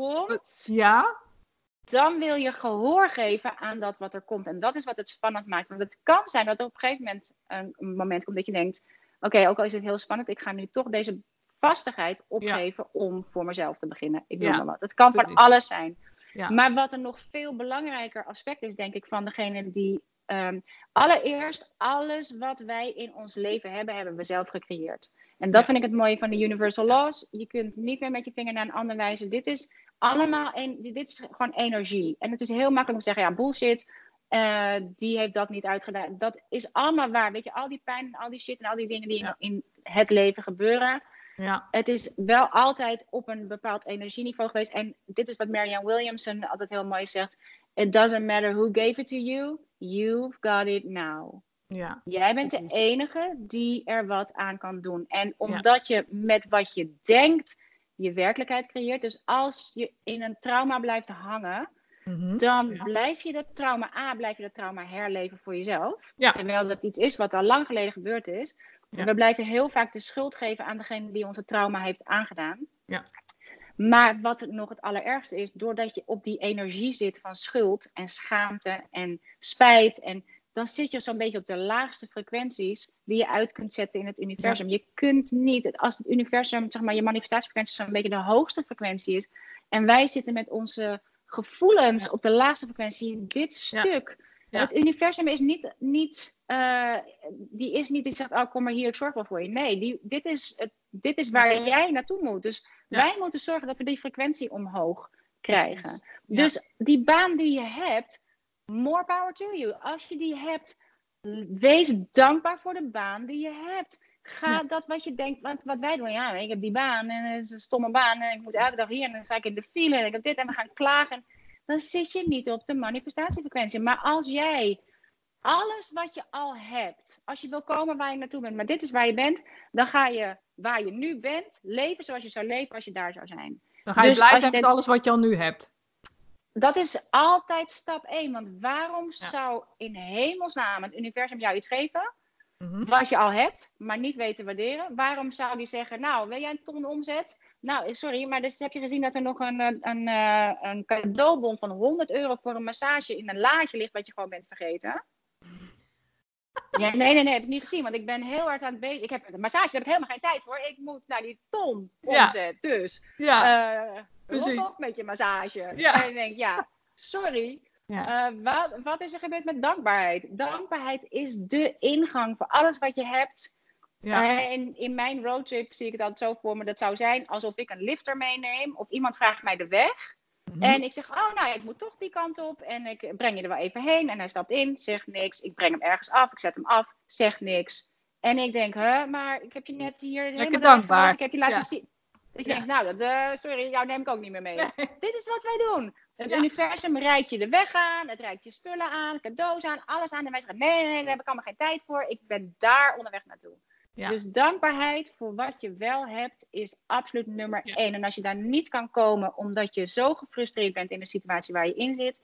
ja, dan wil je gehoor geven aan dat wat er komt. En dat is wat het spannend maakt. Want het kan zijn dat er op een gegeven moment een, moment komt dat je denkt: oké, ook al is het heel spannend, ik ga nu toch deze vastigheid opgeven om voor mezelf te beginnen. Ik noem Ja, maar wat. Het kan van alles zijn. Ja. Maar wat een nog veel belangrijker aspect is, denk ik, van degene die. ehm, allereerst, alles wat wij in ons leven hebben, hebben we zelf gecreëerd. En dat Ja. vind ik het mooie van de Universal Laws. Je kunt niet meer met je vinger naar een ander wijzen. Dit is allemaal een, dit is gewoon energie. En het is heel makkelijk om te zeggen, ja, bullshit. eh, die heeft dat niet uitgedaan. Dat is allemaal waar. Weet je, al die pijn en al die shit en al die dingen die in- Ja. in het leven gebeuren ja, het is wel altijd op een bepaald energieniveau geweest. En dit is wat Marianne Williamson altijd heel mooi zegt. It doesn't matter who gave it to you. You've got it now. ja, Jij bent de enige die er wat aan kan doen. En omdat je met wat je denkt je werkelijkheid creëert. Dus als je in een trauma blijft hangen, mhm. dan Ja. blijf je dat trauma A, blijf je dat trauma herleven voor jezelf. Ja. Terwijl dat iets is wat al lang geleden gebeurd is. Ja. We blijven heel vaak de schuld geven aan degene die onze trauma heeft aangedaan. Ja. Maar wat het nog het allerergste is, doordat je op die energie zit van schuld en schaamte en spijt en dan zit je zo'n beetje op de laagste frequenties die je uit kunt zetten in het universum. Je kunt niet, als het universum, zeg maar, je manifestatiefrequentie zo'n beetje de hoogste frequentie is, en wij zitten met onze gevoelens op de laagste frequentie, dit stuk. Het universum is niet, niet, uh, die is niet, die zegt, oh kom maar hier, ik zorg wel voor je. Nee, die, dit, is het, dit is waar jij naartoe moet. Dus wij moeten zorgen dat we die frequentie omhoog krijgen. Dus die baan die je hebt, more power to you. Als je die hebt, wees dankbaar voor de baan die je hebt. Ga dat wat je denkt, wat, wat wij doen, ja, ik heb die baan en het is een stomme baan en ik moet elke dag hier en dan sta ik in de file en ik heb dit en we gaan klagen. Dan zit je niet op de manifestatiefrequentie. Maar als jij alles wat je al hebt, als je wil komen waar je naartoe bent, maar dit is waar je bent, dan ga je waar je nu bent leven zoals je zou leven als je daar zou zijn. Dan ga je dus blij zijn met alles wat je al nu hebt. Dat is altijd stap 1. Want waarom zou in hemelsnaam het universum jou iets geven mhm. wat je al hebt, maar niet weten waarderen? Waarom zou die zeggen, nou, wil jij een ton omzet? Nou, sorry, maar dus heb je gezien dat er nog een, een, een, eh, cadeaubon van 100 euro voor een massage in een laadje ligt wat je gewoon bent vergeten? <laughs> Ja, nee, nee, nee, heb ik niet gezien. Want ik ben heel hard aan het bezig. Ik heb een massage, daar heb ik helemaal geen tijd voor. Ik moet naar die ton omzet. Dus ja. Uh, op met je massage. Ja. En ik denk, ja, sorry. Ja. Uh, wat, wat is er gebeurd met dankbaarheid? Dankbaarheid is de ingang voor alles wat je hebt. Ja. Uh, in, in mijn roadtrip zie ik het altijd zo voor me. Dat zou zijn alsof ik een lifter meeneem. Of iemand vraagt mij de weg. Mhm. En ik zeg, oh nou, ik moet toch die kant op. En ik breng je er wel even heen. En hij stapt in, zegt niks. Ik breng hem ergens af, ik zet hem af, zegt niks. En ik denk, hè, maar ik heb je net hier Lekker dankbaar. Ik heb je laten zien. Ik denk, nou, dat, uh, sorry, jou neem ik ook niet meer mee. <laughs> Dit is wat wij doen. Het universum rijdt je de weg aan, het rijdt je spullen aan, cadeaus aan, alles aan. En wij zeggen, nee, nee, nee, daar heb ik allemaal geen tijd voor. Ik ben daar onderweg naartoe. Dus dankbaarheid voor wat je wel hebt is absoluut nummer één. En als je daar niet kan komen omdat je zo gefrustreerd bent in de situatie waar je in zit,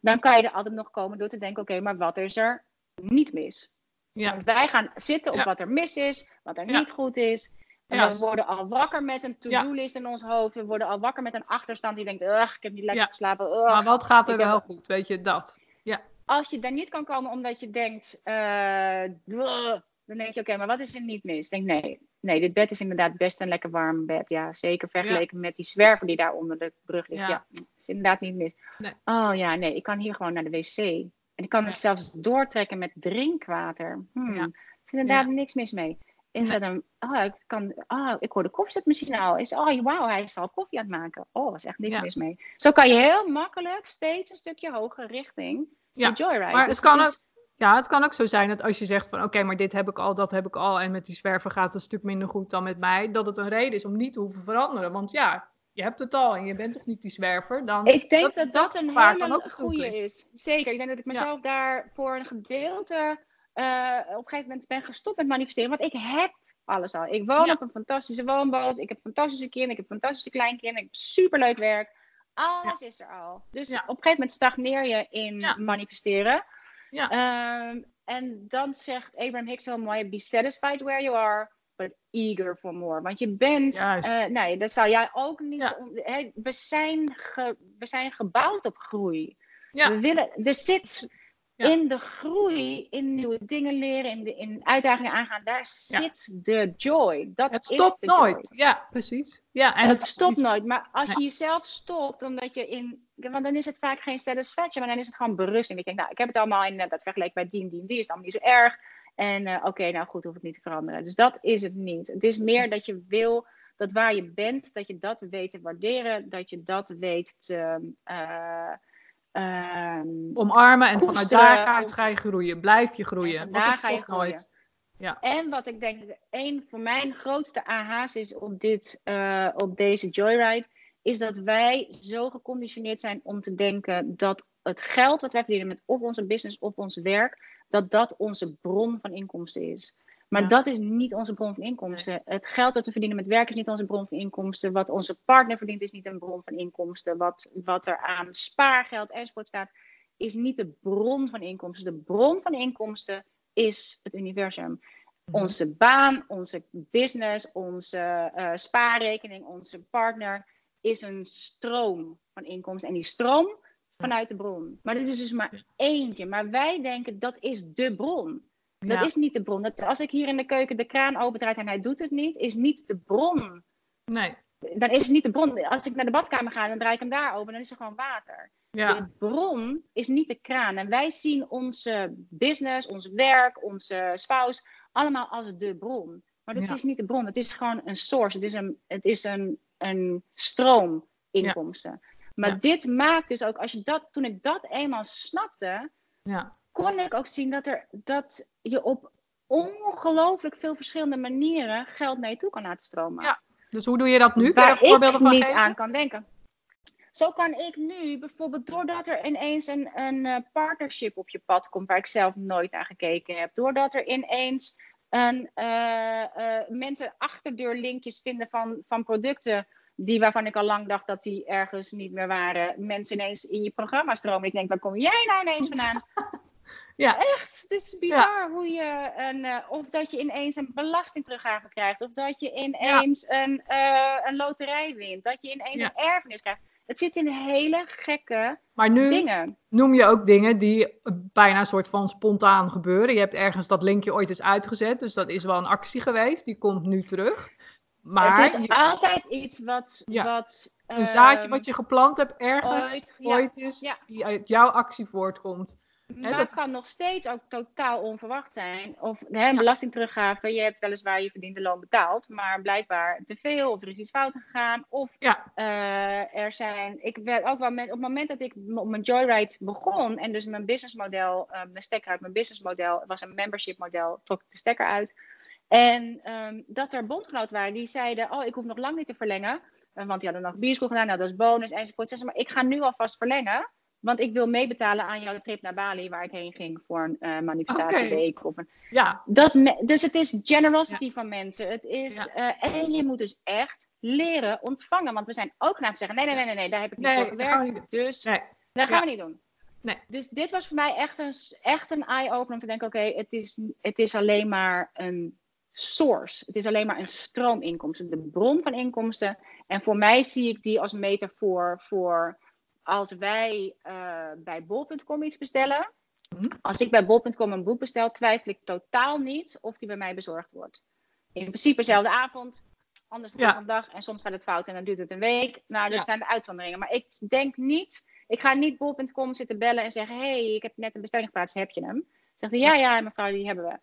dan kan je er altijd nog komen door te denken: oké, maar wat is er niet mis? Ja. Want wij gaan zitten op wat er mis is, wat er niet goed is. En we worden al wakker met een to-do-list in ons hoofd. We worden al wakker met een achterstand die denkt: ugh, ik heb niet lekker geslapen. maar wat gaat er wel goed? Weet je dat? Ja. Als je daar niet kan komen omdat je denkt: uh, dan denk je, oké, maar wat is er niet mis? Ik denk, nee, nee, dit bed is inderdaad best een lekker warm bed. Ja, zeker vergeleken met die zwerver die daar onder de brug ligt. Ja, is inderdaad niet mis. Nee. Oh ja, nee, ik kan hier gewoon naar de wc. En ik kan het zelfs doortrekken met drinkwater. Hmm. Er is inderdaad niks mis mee. Is dat een, oh, ik kan, oh, ik hoor de koffiezetmachine al. Is, oh, wauw, hij is al koffie aan het maken. Oh, er is echt niks mis mee. Zo kan je heel makkelijk steeds een stukje hoger richting de joyride. Maar dus het kan ook ja, het kan ook zo zijn dat als je zegt van oké, maar dit heb ik al, dat heb ik al en met die zwerver gaat het een stuk minder goed dan met mij, dat het een reden is om niet te hoeven veranderen. Want ja, je hebt het al en je bent toch niet die zwerver? Dan, ik denk dat dat, een hele goede is. Zeker. Ik denk dat ik mezelf daar voor een gedeelte uh, op een gegeven moment ben gestopt met manifesteren. Want ik heb alles al. Ik woon op een fantastische woonboot. Ik heb fantastische kinderen. Ik heb fantastische kleinkinderen. Ik heb superleuk werk. Alles is er al. Dus op een gegeven moment stagneer je in manifesteren. Ja. Ehm, en dan zegt Abraham Hicks heel mooi: Be satisfied where you are, but eager for more. Want je bent, uh, nee, dat zou jij ook niet. we, zijn we zijn gebouwd op groei. Ja. We willen, er zit in de groei, in nieuwe dingen leren, in, de, in uitdagingen aangaan, daar zit de joy. Dat het stopt nooit. Ja, precies. Ja, en het, stopt nooit. Maar als je jezelf stopt, omdat je in. Want dan is het vaak geen satisfaction, maar dan is het gewoon berusting. Ik denk, nou, ik heb het allemaal in dat vergeleken bij die, die, die, is het allemaal niet zo erg. En uh, oké, nou goed, hoef ik niet te veranderen. Dus dat is het niet. Het is meer dat je wil dat waar je bent, dat je dat weet te waarderen, dat je dat weet te. Uh, Um, Omarmen en vanuit daar ga je groeien. Blijf je groeien. Daar ga je groeien. Nooit. Ja. En wat ik denk, een van mijn grootste AH's is op, dit, uh, op deze Joyride, is dat wij zo geconditioneerd zijn om te denken dat het geld wat wij verdienen met of onze business of ons werk, dat dat onze bron van inkomsten is. Maar dat is niet onze bron van inkomsten. Het geld dat we verdienen met werk is niet onze bron van inkomsten. Wat onze partner verdient is niet een bron van inkomsten. Wat, wat er aan spaargeld enzovoort staat, is niet de bron van inkomsten. De bron van inkomsten is het universum. Mhm. Onze baan, onze business, onze uh, spaarrekening, onze partner is een stroom van inkomsten. En die stroom vanuit de bron. Maar dit is dus maar eentje. Maar wij denken dat is de bron. Dat Ja. is niet de bron. Dat, als ik hier in de keuken de kraan opendraai en hij doet het niet, is niet de bron. Nee. Dan is het niet de bron. Als ik naar de badkamer ga, dan draai ik hem daar open, dan is er gewoon water. Ja. De bron is niet de kraan. En wij zien onze business, ons werk, onze spouse allemaal als de bron. Maar dat Ja. is niet de bron. Het is gewoon een source. Het is een, het is een, een stroom inkomsten. Maar dit maakt dus ook, als je dat, toen ik dat eenmaal snapte, Ja. Kon ik ook zien dat, er, dat je op ongelooflijk veel verschillende manieren geld naar je toe kan laten stromen. Ja, Dus hoe doe je dat nu? Waar voorbeelden ik van niet geven? aan kan denken. Zo kan ik nu bijvoorbeeld, doordat er ineens een, een eh, partnership op je pad komt, waar ik zelf nooit aan gekeken heb, doordat er ineens een, eh, eh, mensen achterdeurlinkjes vinden van, van producten die waarvan ik al lang dacht dat die ergens niet meer waren, mensen ineens in je programma stromen. Ik denk, waar kom jij nou ineens vandaan? <laughs> Ja. Echt, het is bizar hoe je een, eh, of dat je ineens een belastingteruggave krijgt, of dat je ineens een, eh, een loterij wint, dat je ineens Ja. een erfenis krijgt. Het zit in hele gekke Maar nu dingen. noem je ook dingen die bijna een soort van spontaan gebeuren. Je hebt ergens dat linkje ooit eens uitgezet, dus dat is wel een actie geweest. Die komt nu terug. Maar het is je- altijd iets wat, Ja. wat een zaadje ehm, wat je geplant hebt ergens ooit, ooit is, die uit jouw actie voortkomt. Maar dat- het kan nog steeds ook totaal onverwacht zijn. Of hè, een belastingteruggave, je hebt weliswaar je verdiende loon betaald, maar blijkbaar te veel, of er is iets fout gegaan. Of Ja. eh, er zijn. Ik werd ook wel met, op het moment dat ik op mijn Joyride begon en dus mijn businessmodel, eh mijn stekker uit mijn businessmodel, was een membership model, trok ik de stekker uit. En ehm, dat er bondgenoten waren die zeiden: Oh, ik hoef nog lang niet te verlengen. Eh, want die hadden nog bierschool gedaan, nou, dat is bonus enzovoort. Ze maar ik ga nu alvast verlengen. Want ik wil meebetalen aan jouw trip naar Bali, waar ik heen ging voor een eh, manifestatieweek. Of een... Ja, dat dus het is generosity van mensen. Het is, Ja. eh, en je moet dus echt leren ontvangen. Want we zijn ook naar te zeggen: nee, nee, nee, nee, nee daar heb ik niet Nee, voor gewerkt. Dus nee. dat gaan we niet doen. Nee. Dus dit was voor mij echt een, echt een eye-opener om te denken: oké, het, is, het is alleen maar een source. Het is alleen maar een stroominkomsten, de bron van inkomsten. En voor mij zie ik die als metafoor voor als wij eh, bij bol.com iets bestellen. Mhm. Als ik bij bol.com een boek bestel, twijfel ik totaal niet of die bij mij bezorgd wordt. In principe dezelfde avond, anders de Ja. volgende dag. En soms gaat het fout en dan duurt het een week. Nou, dat Ja. zijn de uitzonderingen. Maar ik denk niet, ik ga niet bol.com zitten bellen en zeggen: hey, ik heb net een bestelling geplaatst, heb je hem? Zegt hij: ja, ja, mevrouw, die hebben we.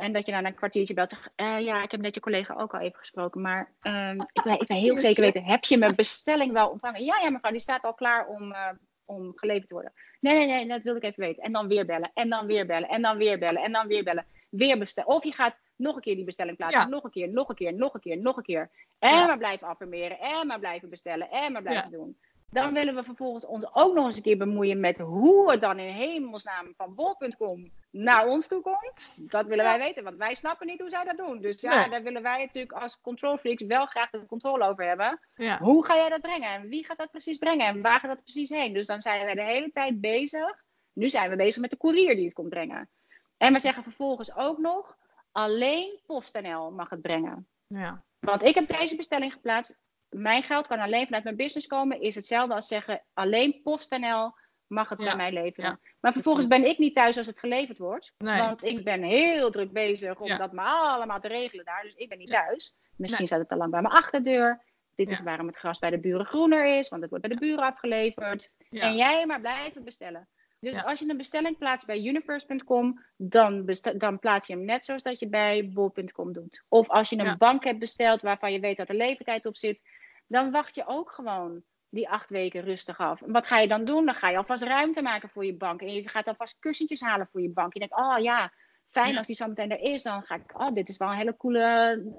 En dat je dan een kwartiertje belt eh, ja, ik heb net je collega ook al even gesproken. Maar ehm, ik, wil, ik wil heel zeker weten: heb je mijn bestelling wel ontvangen? Ja, ja, mevrouw, die staat al klaar om, eh, om geleverd te worden. Nee, nee, nee, dat wilde ik even weten. En dan weer bellen, en dan weer bellen, en dan weer bellen, en dan weer bellen. Weer bestellen. Of je gaat nog een keer die bestelling plaatsen. Ja. Nog een keer, nog een keer, nog een keer, nog een keer. En Ja. maar blijven affirmeren, en maar blijven bestellen, en maar blijven Ja. doen. Dan willen we vervolgens ons ook nog eens een keer bemoeien met hoe het dan in hemelsnaam van bol.com naar ons toe komt. Dat willen wij weten, want wij snappen niet hoe zij dat doen. Dus ja, Nee. daar willen wij natuurlijk als control freaks wel graag de controle over hebben. ja. Hoe ga jij dat brengen? En wie gaat dat precies brengen? En waar gaat dat precies heen? Dus dan zijn wij de hele tijd bezig. Nu zijn we bezig met de courier die het komt brengen. En we zeggen vervolgens ook nog, alleen PostNL mag het brengen. ja. Want ik heb deze bestelling geplaatst. Mijn geld kan alleen vanuit mijn business komen. Is hetzelfde als zeggen, alleen PostNL mag het Ja. bij mij leveren. Ja. Maar vervolgens ben ik niet thuis als het geleverd wordt. Nee. Want ik ben heel druk bezig om Ja. dat maar allemaal te regelen daar. Dus ik ben niet thuis. Misschien Nee. staat het al lang bij mijn achterdeur. Dit is waarom het gras bij de buren groener is. Want het wordt bij de buren afgeleverd. En jij maar blijven bestellen. Dus Ja. als je een bestelling plaatst bij universe.com, dan, dan plaats je hem net zoals dat je bij bol.com doet. Of als je een Ja. bank hebt besteld waarvan je weet dat er levertijd op zit, dan wacht je ook gewoon die acht weken rustig af. En wat ga je dan doen? Dan ga je alvast ruimte maken voor je bank. En je gaat alvast kussentjes halen voor je bank. Je denkt, oh ja, fijn Ja. als die zo meteen er is. Dan ga ik, oh, dit is wel een hele coole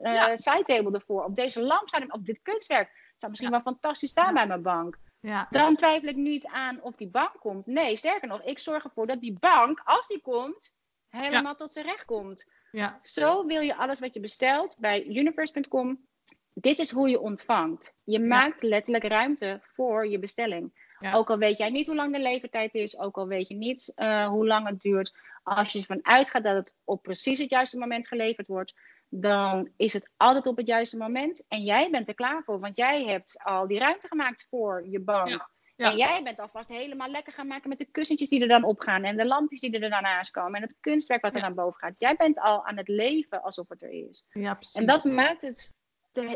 eh Ja. sidetable ervoor. Op deze lamp staat hem, op dit kunstwerk. Het zou misschien wel fantastisch staan bij mijn bank. Ja. Dan twijfel ik niet aan of die bank komt. Nee, sterker nog, ik zorg ervoor dat die bank, als die komt, helemaal tot zijn recht komt. Ja. Zo wil je alles wat je bestelt bij universe.com. Dit is hoe je ontvangt. Je maakt letterlijk ruimte voor je bestelling. Ook al weet jij niet hoe lang de levertijd is, ook al weet je niet eh, hoe lang het duurt. Als je ervan uitgaat dat het op precies het juiste moment geleverd wordt, dan is het altijd op het juiste moment. En jij bent er klaar voor, want jij hebt al die ruimte gemaakt voor je bank. Ja. En jij bent alvast helemaal lekker gaan maken met de kussentjes die er dan opgaan. En de lampjes die er dan aankomen. En het kunstwerk wat er dan boven gaat. Jij bent al aan het leven alsof het er is. Ja, precies. En dat maakt, het,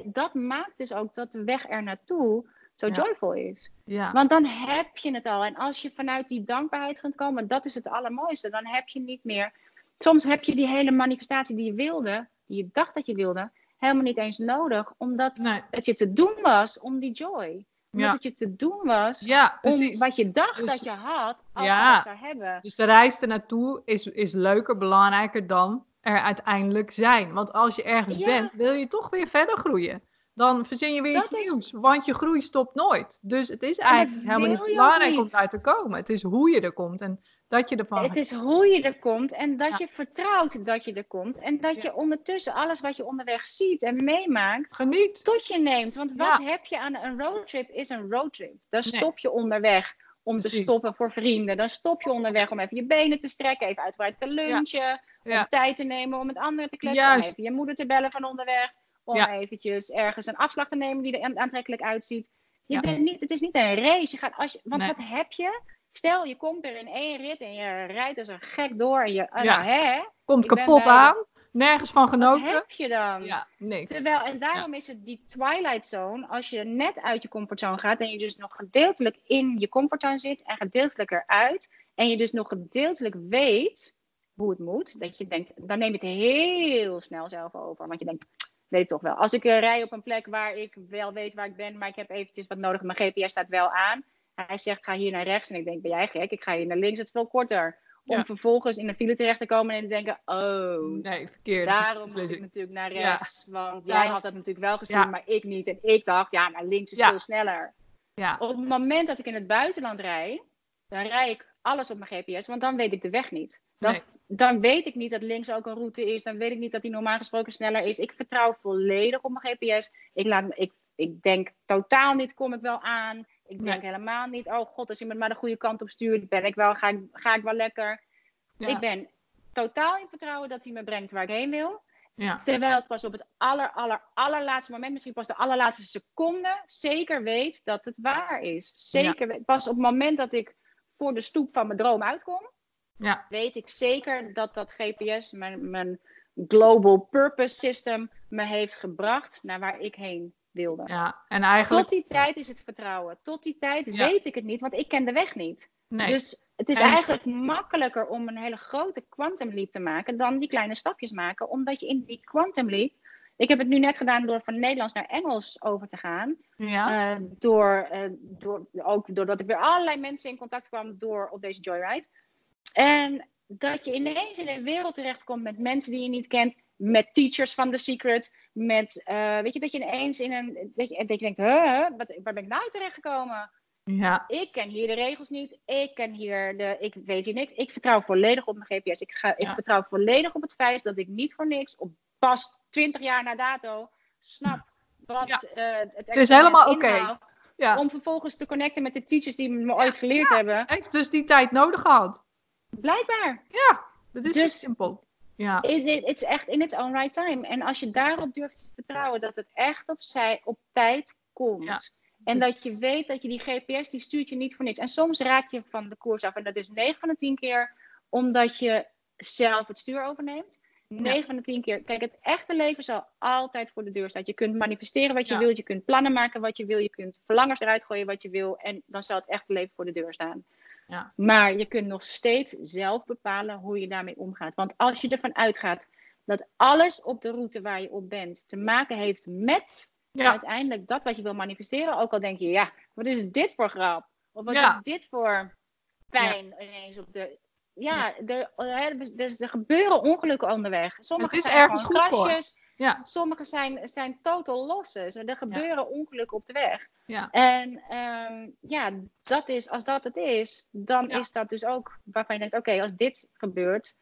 dat maakt dus ook dat de weg er naartoe zo joyful is. Ja. Want dan heb je het al. En als je vanuit die dankbaarheid kunt komen, dat is het allermooiste. Dan heb je niet meer. Soms heb je die hele manifestatie die je wilde, die je dacht dat je wilde, helemaal niet eens nodig. Omdat het je te doen was om die joy. Omdat het je te doen was ja, om wat je dacht dus, dat je had, als ja, je dat zou hebben. Dus de reis ernaartoe is, is leuker, belangrijker dan er uiteindelijk zijn. Want als je ergens bent, wil je toch weer verder groeien dan verzin je weer iets nieuws. Want je groei stopt nooit. Dus het is eigenlijk helemaal niet belangrijk om daar te komen. Het is hoe je er komt en dat je ervan. Het is hoe je er komt en dat je vertrouwt dat je er komt. En dat je ondertussen alles wat je onderweg ziet en meemaakt. Geniet. Tot je neemt. Want wat heb je aan een roadtrip is een roadtrip. Dan stop je onderweg om te stoppen voor vrienden. Dan stop je onderweg om even je benen te strekken, even uitgebreid te lunchen. Om tijd te nemen om met anderen te kletsen. Om even je moeder te bellen van onderweg om eventjes ergens een afslag te nemen die er aantrekkelijk uitziet. Je bent niet, het is niet een race. Je gaat als je, want wat heb je? Stel, je komt er in één rit en je rijdt als een gek door en je uh, ja. hè, komt kapot aan. Nergens van genoten. Wat heb je dan? Ja, niks. Terwijl, en daarom is het die twilight zone, als je net uit je comfortzone gaat en je dus nog gedeeltelijk in je comfortzone zit en gedeeltelijk eruit, en je dus nog gedeeltelijk weet hoe het moet, dat je denkt, dan neem je het heel snel zelf over. Want je denkt, weet ik toch wel. Als ik uh, rij op een plek waar ik wel weet waar ik ben, maar ik heb eventjes wat nodig, mijn GPS staat wel aan. Hij zegt, ga hier naar rechts. En ik denk, ben jij gek? Ik ga hier naar links, het is veel korter. Om vervolgens in een file terecht te komen en te denken, oh, nee, verkeerd. daarom moet ik natuurlijk naar rechts. Want jij had dat natuurlijk wel gezien, maar ik niet. En ik dacht, ja, maar links is veel sneller. Ja. Op het moment dat ik in het buitenland rijd, dan rij ik alles op mijn GPS, want dan weet ik de weg niet. Dan, dan weet ik niet dat links ook een route is. Dan weet ik niet dat die normaal gesproken sneller is. Ik vertrouw volledig op mijn GPS. Ik, laat, ik, ik denk totaal niet, kom ik wel aan. Ik denk helemaal niet, oh god, als iemand maar de goede kant op stuurt, ben ik wel, ga, ik, ga ik wel lekker. Ik ben totaal in vertrouwen dat hij me brengt waar ik heen wil. Ja. Terwijl ik pas op het aller, aller, allerlaatste moment, misschien pas de allerlaatste seconde, zeker weet dat het waar is. Zeker pas op het moment dat ik voor de stoep van mijn droom uitkom, ja. weet ik zeker dat dat GPS, mijn, mijn Global Purpose System, me heeft gebracht naar waar ik heen wilde. Ja, en eigenlijk... Tot die tijd is het vertrouwen. Tot die tijd weet ik het niet, want ik ken de weg niet. Nee. Dus het is eigenlijk makkelijker om een hele grote quantum leap te maken dan die kleine stapjes maken. Omdat je in die quantum leap. Ik heb het nu net gedaan door van Nederlands naar Engels over te gaan. Ja. Uh, door, uh, door, ook doordat ik weer allerlei mensen in contact kwam door op deze Joyride. En dat je ineens in een wereld terechtkomt met mensen die je niet kent, met teachers van The Secret, met, uh, weet je, dat je ineens in een, dat je, dat je denkt, huh, wat, waar ben ik nou terechtgekomen? Ja. Ik ken hier de regels niet, ik ken hier de, ik weet hier niks. Ik vertrouw volledig op mijn GPS. Ik, ga, ik vertrouw volledig op het feit dat ik niet voor niks, op pas 20 jaar na dato, snap wat ja. uh, het, het is helemaal oké. Ja. Om vervolgens te connecten met de teachers die me ooit geleerd hebben. Heeft dus die tijd nodig gehad. Blijkbaar. Ja, dat is dus, simpel. Ja. Het is echt in its own right time. En als je daarop durft te vertrouwen dat het echt op, zij, op tijd komt. Ja. En dat je weet dat je die GPS, die stuurt je niet voor niks. En soms raak je van de koers af. En dat is 9 van de 10 keer omdat je zelf het stuur overneemt. 9 van de 10 keer. Kijk, het echte leven zal altijd voor de deur staan. Je kunt manifesteren wat je Ja. wilt. Je kunt plannen maken wat je wil. Je kunt verlangers eruit gooien wat je wil. En dan zal het echte leven voor de deur staan. Ja. Maar je kunt nog steeds zelf bepalen hoe je daarmee omgaat. Want als je ervan uitgaat dat alles op de route waar je op bent te maken heeft met Ja. uiteindelijk dat wat je wil manifesteren. Ook al denk je, ja, wat is dit voor grap? Of wat Ja. is dit voor pijn ineens op de... Ja, Er, er, er gebeuren ongelukken onderweg. Sommige Het is zijn ergens goed voor. Ja. Sommige zijn, zijn total losses. Er gebeuren ongelukken op de weg. Ja. En ehm, ja, dat is, als dat het is, dan Ja. is dat dus ook waarvan je denkt: oké, als dit gebeurt,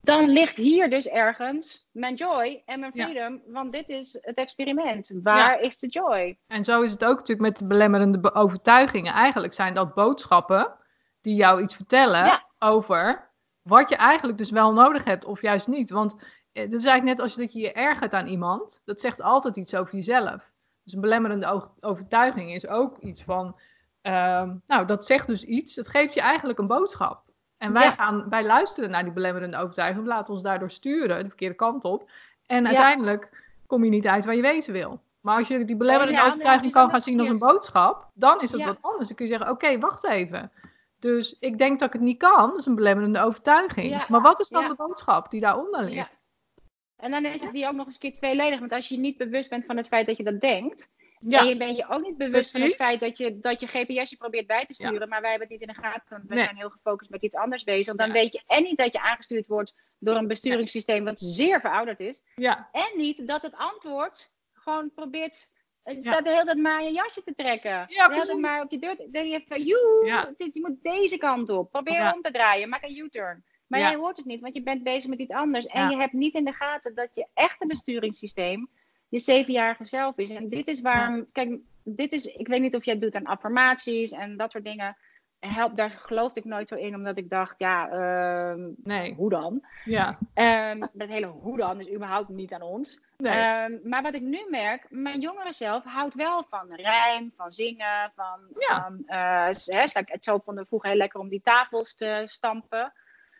dan ligt hier dus ergens mijn joy en mijn Ja. freedom. Want dit is het experiment. Waar is de joy? En zo is het ook natuurlijk met de belemmerende be- overtuigingen. Eigenlijk zijn dat boodschappen die jou iets vertellen Ja. over wat je eigenlijk dus wel nodig hebt of juist niet. Want eh, het is eigenlijk net als dat je je ergert aan iemand. Dat zegt altijd iets over jezelf. Dus een belemmerende overtuiging is ook iets van Ehm, nou, dat zegt dus iets. Het geeft je eigenlijk een boodschap. En wij, Ja. gaan, wij luisteren naar die belemmerende overtuiging. We laten ons daardoor sturen de verkeerde kant op. En uiteindelijk kom je niet uit waar je wezen wil. Maar als je die belemmerende ja, overtuiging dat kan gaan zien als een boodschap, dan is het Ja. wat anders. Dan kun je zeggen, oké, wacht even. Dus ik denk dat ik het niet kan. Dat is een belemmerende overtuiging. Maar wat is dan de boodschap die daaronder ligt? En dan is het die ook nog eens een keer tweeledig. Want als je niet bewust bent van het feit dat je dat denkt. Ja, En je bent je ook niet bewust van het feit dat je, dat je GPS je probeert bij te sturen. Maar wij hebben het niet in de gaten. Want we Nee. zijn heel gefocust met iets anders bezig. Dan Ja. weet je en niet dat je aangestuurd wordt door een besturingssysteem wat zeer verouderd is. ja, En niet dat het antwoord gewoon probeert. Het Ja. staat de hele tijd maar aan je jasje te trekken. Ja, de hele tijd maar op je deur. Dan denk je van, joe, Ja. je moet deze kant op. Probeer Ja. om te draaien. Maak een U-turn. Maar Ja. jij hoort het niet, want je bent bezig met iets anders. En Ja. je hebt niet in de gaten dat je echte besturingssysteem je zevenjarige zelf is. En dit is waarom, kijk, dit is, ik weet niet of jij het doet aan affirmaties en dat soort dingen. Help, daar geloofde ik nooit zo in, omdat ik dacht, ja, ehm, nee, hoe dan? ja, Ehm, dat hele hoe dan is überhaupt niet aan ons. nee. Ehm, maar wat ik nu merk, mijn jongere zelf houdt wel van rijm, van zingen, van... Ja. van eh, het zo vonden vroeger heel lekker om die tafels te stampen.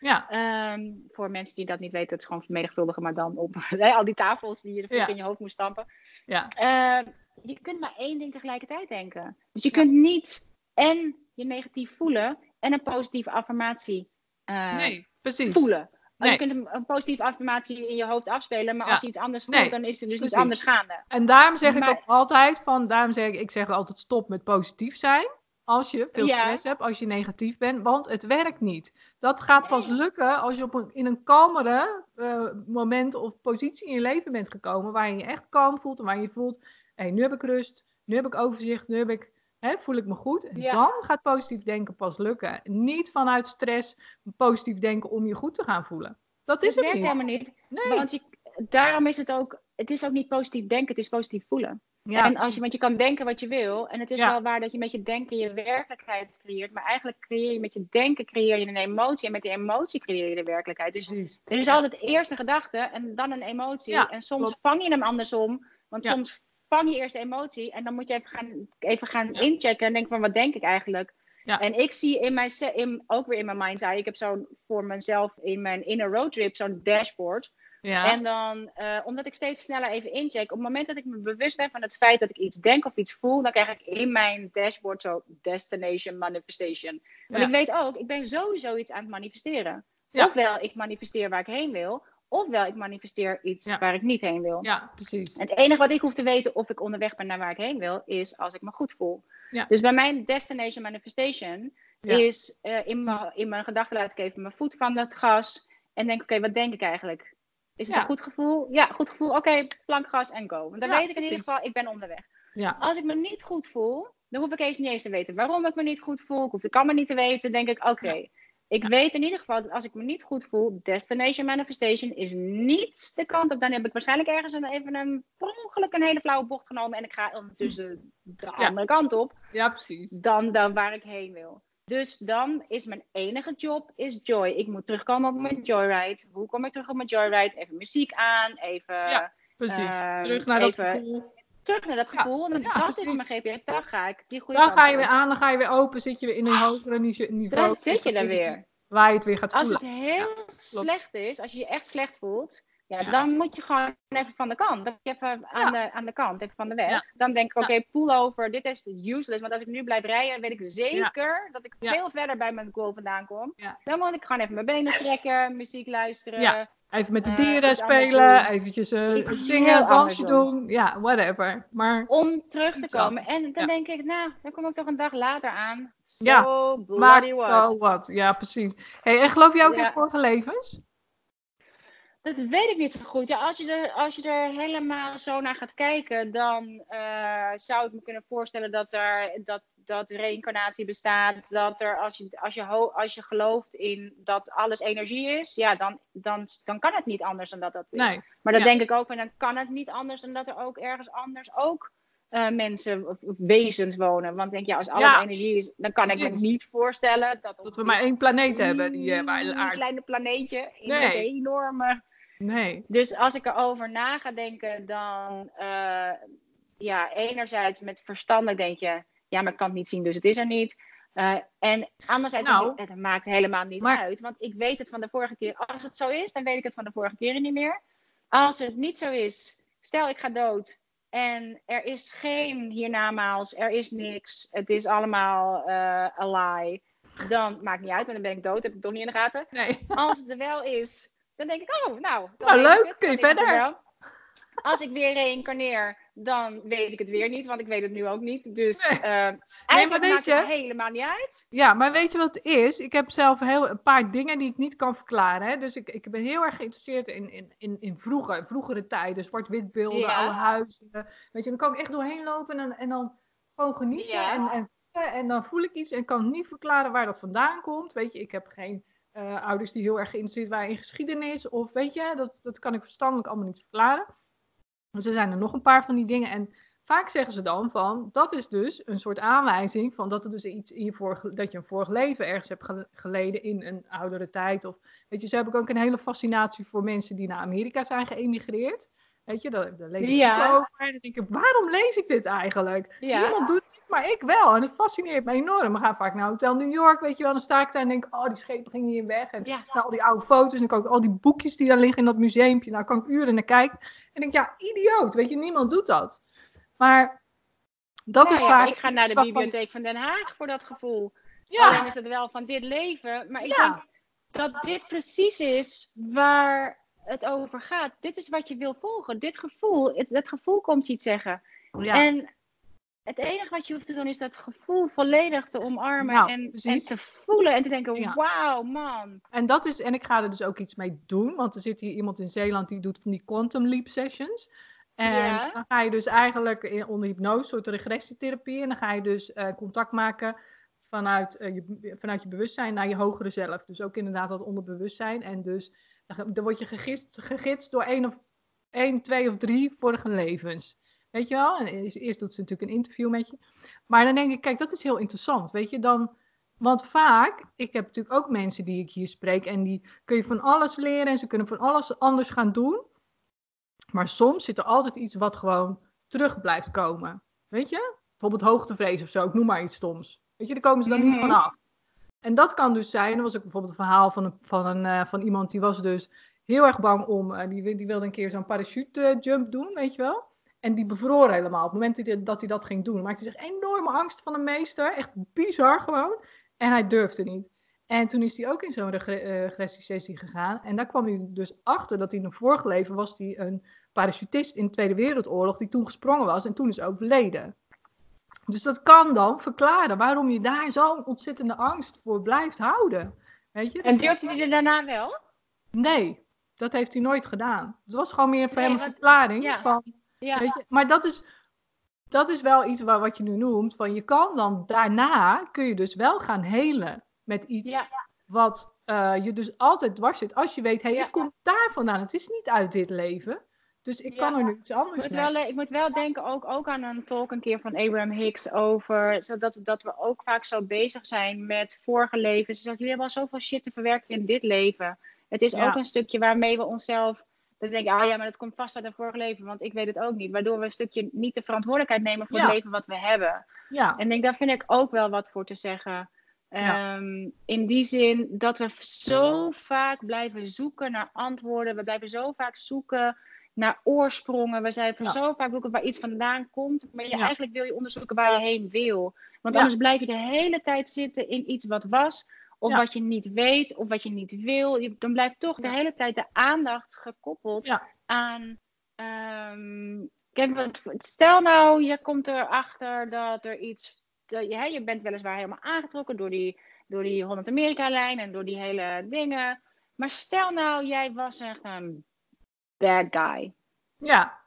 Ja, Ehm, voor mensen die dat niet weten, het is gewoon vermenigvuldigen, maar dan op <laughs> al die tafels die je Ja. in je hoofd moest stampen. ja, Ehm, je kunt maar één ding tegelijkertijd denken. Dus je kunt niet en je negatief voelen en een positieve affirmatie eh, nee, precies. voelen. Nee. Je kunt een, een positieve affirmatie in je hoofd afspelen, maar Ja. als je iets anders voelt, Nee, dan is er dus precies. iets anders gaande. En daarom zeg ik ook altijd van, daarom zeg ik, ik zeg altijd stop met positief zijn. Als je veel Ja. stress hebt, als je negatief bent, want het werkt niet. Dat gaat pas lukken als je op een, in een kalmere eh, moment of positie in je leven bent gekomen, waar je je echt kalm voelt en waar je voelt, hé, nu heb ik rust, nu heb ik overzicht, nu heb ik, hè, voel ik me goed. Ja. dan gaat positief denken pas lukken. Niet vanuit stress positief denken om je goed te gaan voelen. Dat is het werkt niet. helemaal niet. Nee. Want je, daarom is het ook, het is ook niet positief denken, het is positief voelen. Ja, en als je, want je kan denken wat je wil. En het is Ja. wel waar dat je met je denken je werkelijkheid creëert. Maar eigenlijk creëer je met je denken creëer je een emotie. En met die emotie creëer je de werkelijkheid. Dus Precies. er is altijd eerst een gedachte en dan een emotie. Ja, en soms klopt. vang je hem andersom. Want soms vang je eerst de emotie. En dan moet je even gaan, even gaan inchecken. En denken van wat denk ik eigenlijk. Ja. En ik zie in mijn, in, ook weer in mijn mind's eye. Ik heb zo'n voor mezelf in mijn inner road trip zo'n dashboard. Ja. En dan, eh, omdat ik steeds sneller even incheck, op het moment dat ik me bewust ben van het feit dat ik iets denk of iets voel, dan krijg ik in mijn dashboard zo destination manifestation. Want Ja. ik weet ook, ik ben sowieso iets aan het manifesteren. Ja. Ofwel ik manifesteer waar ik heen wil, ofwel ik manifesteer iets Ja. waar ik niet heen wil. ja, precies. En het enige wat ik hoef te weten of ik onderweg ben naar waar ik heen wil, is als ik me goed voel. Ja. Dus bij mijn destination manifestation Ja. is eh, in, mijn, in mijn gedachten laat ik even mijn voet van het gas en denk, oké, wat denk ik eigenlijk? Is het Ja. een goed gevoel? Ja, goed gevoel. Oké, plankgas en go. Want dan Ja, weet ik in ieder geval, ik ben onderweg. Ja. Als ik me niet goed voel, dan hoef ik eens niet eens te weten waarom ik me niet goed voel. Ik hoef de kan me niet te weten. Dan denk ik, oké, ik weet in ieder geval dat als ik me niet goed voel, destination manifestation is niet de kant op. Dan heb ik waarschijnlijk ergens een, even een per ongeluk een hele flauwe bocht genomen en ik ga ondertussen de andere kant op ja, precies. dan, dan waar ik heen wil. Dus dan is mijn enige job is joy. Ik moet terugkomen op mijn joyride. Hoe kom ik terug op mijn joyride? Even muziek aan, even Ja. Precies. Ehm, Terug naar dat gevoel. terug naar dat Ja, gevoel. En ja, dat precies. is mijn GPS. Dan ga ik die goede Dan ga je weer aan, dan ga je weer open, zit je weer in een hogere niche- niveau. Dan zit je er weer. Waar je het weer gaat Als voelen. het heel slecht is, als je je echt slecht voelt, ja, dan moet je gewoon even van de kant. Dan moet je even aan, de, aan de kant, even van de weg. Dan denk ik, oké, pull over, dit is useless. Want als ik nu blijf rijden, weet ik zeker dat ik veel verder bij mijn goal vandaan kom. Dan moet ik gewoon even mijn benen strekken, muziek luisteren. Even met de Eh, dieren spelen, eventjes eh, Iets heel zingen, dansje doen. doen. Ja, whatever. Maar Om terug te komen. anders. En dan Ja. denk ik, nou, dan kom ik toch een dag later aan. So Ja, bloody what. zo wat. Ja, precies. Hey, en geloof je ook Ja. in vorige levens? Dat weet ik niet zo goed. Ja, als, je er, als je er helemaal zo naar gaat kijken, dan eh, zou ik me kunnen voorstellen dat er dat, dat reïncarnatie bestaat. Dat er, als je, als, je als je gelooft in dat alles energie is, ja, dan, dan, dan kan het niet anders dan dat dat is. Nee. Maar Ja. denk ik ook, van, dan kan het niet anders dan dat er ook ergens anders ook eh, mensen of of wezens wonen. Want denk, ja, als alles Ja, energie is, dan kan ik me niet voorstellen dat, Dat we maar één planeet hebben, die uh, een kleine planeetje in Nee. een enorme Nee. dus als ik erover na ga denken, dan uh, ja, enerzijds met verstandig denk je, ja, maar ik kan het niet zien, dus het is er niet. Uh, en anderzijds, Nou. het maakt helemaal niet Maar- uit. Want ik weet het van de vorige keer. Als het zo is, dan weet ik het van de vorige keren niet meer. Als het niet zo is, stel ik ga dood. En er is geen hiernamaals, er is niks. Het is allemaal eh a lie. Dan maakt niet uit, want dan ben ik dood. Heb ik toch niet in de gaten. Nee. Als het er wel is, dan denk ik, oh, nou. Nou, leuk, het, kun je er verder. Als ik weer reïncarneer, dan weet ik het weer niet, want ik weet het nu ook niet. Dus Nee. eh eigenlijk maakt je- het helemaal niet uit. Ja, maar weet je wat het is? Ik heb zelf heel, een paar dingen die ik niet kan verklaren. Hè? Dus ik, ik ben heel erg geïnteresseerd in, in, in, in vroeger, vroegere tijden. Zwart-wit beelden, Ja. oude huizen. Weet je, dan kan ik echt doorheen lopen en, dan- en dan gewoon genieten. Ja. En, en, en dan voel ik iets en kan niet verklaren waar dat vandaan komt. Weet je, ik heb geen eh, ouders die heel erg geïnteresseerd waren in geschiedenis. Of weet je, dat, dat kan ik verstandelijk allemaal niet verklaren. Dus er zijn er nog een paar van die dingen. En vaak zeggen ze dan van, dat is dus een soort aanwijzing van dat er dus iets in je dat je een vorig leven ergens hebt ge- geleden in een oudere tijd. Of weet je, zo heb ik ook een hele fascinatie voor mensen die naar Amerika zijn geëmigreerd. Weet je, daar, daar lees ik Ja. ook over. En dan denk ik, waarom lees ik dit eigenlijk? Ja. Niemand doet het, maar ik wel. En het fascineert me enorm. We gaan vaak naar Hotel New York, weet je wel. Dan sta ik daar en denk, oh, die schepen gingen hier weg. En Ja. nou, al die oude foto's. En ik al die boekjes die daar liggen in dat museumpje. Nou, kan ik uren naar kijken. En denk, ja, idioot. Weet je, niemand doet dat. Maar dat Nou is vaak ik ga naar de bibliotheek van Den Haag voor dat gevoel. Ja, Alleen is het wel van dit leven. Maar ik denk dat dit precies is waar het over gaat. Dit is wat je wil volgen. Dit gevoel. Het, het gevoel komt je iets zeggen. ja. En het enige wat je hoeft te doen is dat gevoel volledig te omarmen. Nou, en, te voelen en te denken, Ja. wauw man. En dat is, en ik ga er dus ook iets mee doen, want er zit hier iemand in Zeeland die doet van die quantum leap sessions. En Ja. dan ga je dus eigenlijk in, onder hypnose, een soort regressietherapie, en dan ga je dus eh, contact maken vanuit, eh, je, vanuit je bewustzijn naar je hogere zelf. Dus ook inderdaad dat onderbewustzijn. En dus dan, word je gegidst, gegidst door één of één, twee of drie vorige levens. Weet je wel? En eerst, doet ze natuurlijk een interview met je. Maar dan denk ik, kijk, dat is heel interessant. Weet je, dan, want vaak, ik heb natuurlijk ook mensen die ik hier spreek en die kun je van alles leren en ze kunnen van alles anders gaan doen. Maar soms zit er altijd iets wat gewoon terug blijft komen. Weet je? Bijvoorbeeld hoogtevrees of zo, ik noem maar iets stoms. Weet je, daar komen ze dan niet Mhm. vanaf. En dat kan dus zijn, er was ook bijvoorbeeld een verhaal van, een, van, een, eh, van iemand die was dus heel erg bang om, eh, die, die wilde een keer zo'n parachute jump doen, weet je wel. En die bevroor helemaal. Op het moment dat hij, dat ging doen, maakte zich enorme angst van een meester. Echt bizar gewoon. En hij durfde niet. En toen is hij ook in zo'n eh, regressiesessie gegaan. En daar kwam hij dus achter dat hij in een vorig leven was hij een parachutist in de Tweede Wereldoorlog die toen gesprongen was en toen is overleden. Dus dat kan dan verklaren waarom je daar zo'n ontzettende angst voor blijft houden. Weet je? En Dus durfde hij er daarna wel? Nee, dat heeft hij nooit gedaan. Het was gewoon meer voor Nee, hem een verklaring ja. van Ja. Weet je, maar dat is, dat is wel iets waar, wat je nu noemt. Van je kan dan daarna, kun je dus wel gaan helen met iets Ja. wat eh, je dus altijd dwars zit. Als je weet, hé, hey, het komt daar vandaan. Het is niet uit dit leven. Dus ik Ja. kan er nu iets Ik anders moet, mee. wel, ik moet wel denken ook, ook aan een talk een keer van Abraham Hicks over zodat dat we ook vaak zo bezig zijn met vorige levens. Ze zegt, jullie hebben al zoveel shit te verwerken in dit leven. Het is Ja. ook een stukje waarmee we onszelf dan denk ik, ah ja, maar dat komt vast uit een vorig leven, want ik weet het ook niet. Waardoor we een stukje niet de verantwoordelijkheid nemen voor Ja. het leven wat we hebben. Ja, En ik denk, daar vind ik ook wel wat voor te zeggen. Ja. Ehm, in die zin dat we zo vaak blijven zoeken naar antwoorden. We blijven zo vaak zoeken naar oorsprongen. We zijn Ja. zo vaak zoeken waar iets vandaan komt. Maar je Ja. eigenlijk wil je onderzoeken waar je heen wil. Want Ja. anders blijf je de hele tijd zitten in iets wat was. Of Ja. wat je niet weet. Of wat je niet wil. Je- Dan blijft toch de Ja. hele tijd de aandacht gekoppeld Ja. aan... ehm, kijk, stel nou, je komt erachter dat er iets dat je, hè, je bent weliswaar helemaal aangetrokken door die, door die Holland-Amerika-lijn en door die hele dingen. Maar stel nou, jij was echt een bad guy. ja,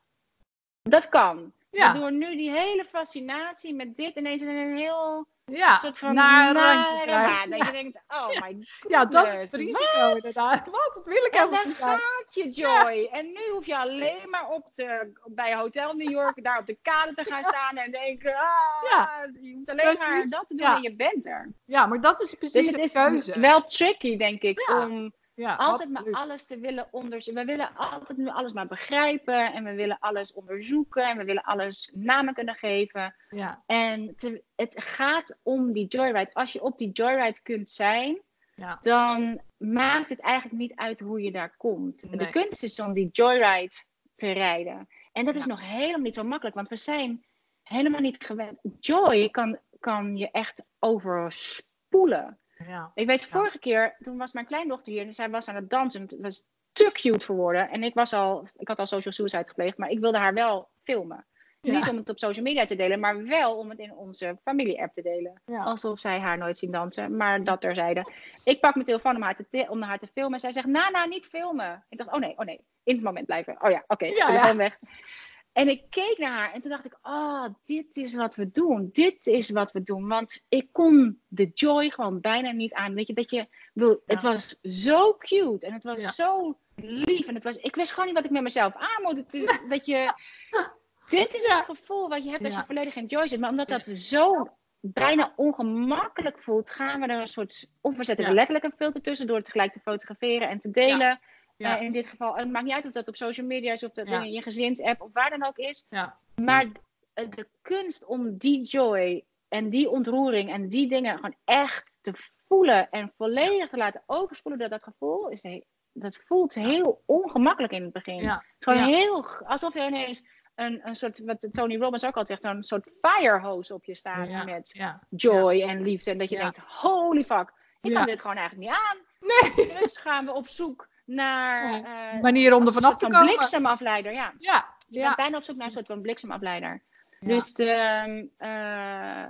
Dat kan. ja, Door nu die hele fascinatie met dit ineens in een heel ja. soort van naar een nare randje krijgen. Dat je denkt, <laughs> oh my god. Ja, dat is het risico inderdaad. Wat? Dat wil ik En helemaal niet zijn. gaat je, Joy. En nu hoef je alleen maar op de, bij Hotel New York daar op de kade te gaan staan en denken, ah, Ja, je hoeft alleen maar precies. dat te doen en je bent er. Ja, maar dat is precies Dus het de is keuze. wel tricky, denk ik, om Ja, altijd absoluut. maar alles te willen onderzoeken. We willen altijd nu alles maar begrijpen. En we willen alles onderzoeken. En we willen alles namen kunnen geven. Ja, En te- het gaat om die joyride. Als je op die joyride kunt zijn, ja, dan maakt het eigenlijk niet uit hoe je daar komt. De kunst is om die joyride te rijden. En dat is Ja. nog helemaal niet zo makkelijk, want we zijn helemaal niet gewend. Joy kan, kan je echt overspoelen. Ja. Ik weet, vorige keer, toen was mijn kleindochter hier en zij was aan het dansen. Het was te cute voor woorden. En ik, was al, ik had al social suicide gepleegd, maar ik wilde haar wel filmen. Ja. Niet om het op social media te delen, maar wel om het in onze familie-app te delen. Ja. Alsof zij haar nooit zien dansen, maar dat terzijde. Ik pak mijn telefoon om haar te, om haar te filmen. Zij zegt, Nana, niet filmen. Ik dacht, oh nee, oh nee, in het moment blijven. Oh ja, oké, Ja, telefoon ja. weg. En ik keek naar haar en toen dacht ik, oh, dit is wat we doen. Dit is wat we doen. Want ik kon de joy gewoon bijna niet aan. Weet je, dat je wil, het Ja. was zo cute en het was Ja. zo lief. En het was, ik wist gewoon niet wat ik met mezelf aan moet. Het is dat je, <laughs> dit is het gevoel wat je hebt als je volledig in joy zit. Maar omdat dat zo bijna ongemakkelijk voelt, gaan we er een soort, of we zetten er letterlijk een filter tussen door het tegelijk te fotograferen en te delen. Ja. Eh, in dit geval, en het maakt niet uit of dat op social media is, of dat Ja. in je gezinsapp, of waar dan ook is. Ja. Maar de, de kunst om die joy en die ontroering en die dingen gewoon echt te voelen en volledig te laten overspoelen door dat gevoel, is dat voelt heel ongemakkelijk in het begin. Ja. Het is gewoon heel, alsof je ineens een, een soort, wat Tony Robbins ook altijd zegt, een soort firehose op je staat met joy en liefde. En dat je denkt, holy fuck, ik kan dit gewoon eigenlijk niet aan. Nee. Dus gaan we op zoek naar eh, Manier om er een vanaf te van komen. bliksemafleider. Ja. Ja. Je bent bijna op zoek naar een soort van bliksemafleider. Dus de, eh,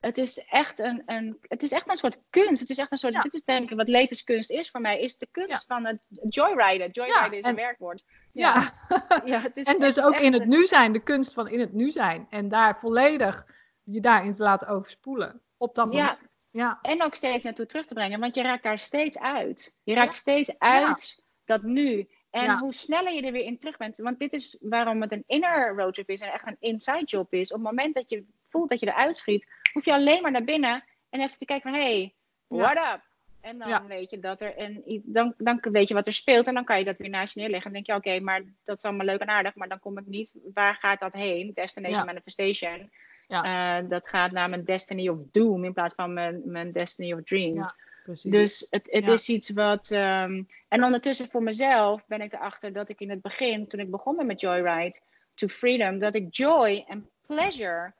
het, is echt een, een, het is echt een soort kunst. Het is echt een soort, dit is denk ik wat levenskunst is voor mij, is de kunst van het joyriden. Joyriden is en- een werkwoord. Ja. <laughs> ja het is, En dus ook in het een- nu zijn, de kunst van in het nu zijn. En daar volledig je daarin te laten overspoelen. Op dat moment. Ja, en ook steeds naartoe terug te brengen, want je raakt daar steeds uit. Je raakt Ja. steeds uit dat nu. En hoe sneller je er weer in terug bent, want dit is waarom het een inner roadtrip is en echt een inside job is. Op het moment dat je voelt dat je eruit schiet, hoef je alleen maar naar binnen en even te kijken van, hey, Ja. what up? En dan weet je dat er een, i- dan, dan weet je wat er speelt en dan kan je dat weer naast je neerleggen. En dan denk je, oké, maar dat is allemaal leuk en aardig, maar dan kom ik niet, waar gaat dat heen? Destination. Manifestation. Ja. Eh, dat gaat naar mijn Destiny of Doom in plaats van mijn, mijn Destiny of Dream. Ja. Dus het, het Ja. is iets wat. ehm, en ondertussen voor mezelf ben ik erachter dat ik in het begin, toen ik begon met Joyride to Freedom, dat ik joy en pleasure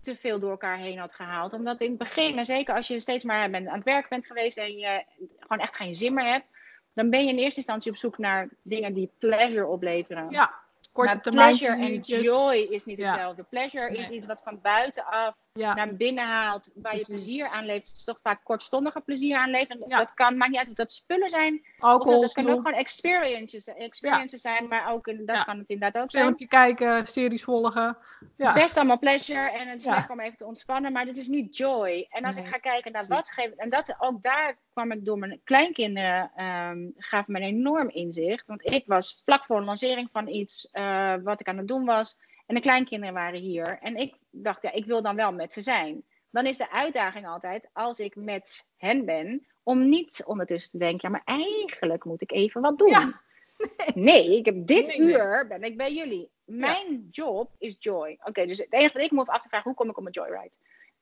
te veel door elkaar heen had gehaald. Omdat in het begin, en zeker als je steeds maar bent, aan het werk bent geweest en je gewoon echt geen zin meer hebt, dan ben je in eerste instantie op zoek naar dingen die pleasure opleveren. ja, korte maar termijn pleasure en joy is niet hetzelfde. Pleasure is iets wat van buitenaf Ja. naar binnen haalt, waar je plezier aan leeft. Het is toch vaak kortstondige plezier aan leven. En Ja. Dat kan, maakt niet uit of dat spullen zijn. Alcohol, dat kunnen ook gewoon experiences, experiences zijn, maar ook dat kan het inderdaad ook zijn. filmpje kijken, series volgen. Ja. Best allemaal pleasure en het is lekker om even te ontspannen, maar dit is niet joy. En als ik ga kijken naar precies. wat geeft, en dat, ook daar kwam ik door mijn kleinkinderen, ehm gaf me een enorm inzicht. Want ik was vlak voor een lancering van iets eh, wat ik aan het doen was. En de kleinkinderen waren hier. En ik dacht, ja, ik wil dan wel met ze zijn. Dan is de uitdaging altijd, als ik met hen ben, om niet ondertussen te denken, ja, maar eigenlijk moet ik even wat doen. Ja. <laughs> Nee, ik heb dit Nee, nee. uur ben ik bij jullie. Mijn job is joy. Oké, dus het enige wat ik me hoef af te vragen, hoe kom ik op mijn joyride?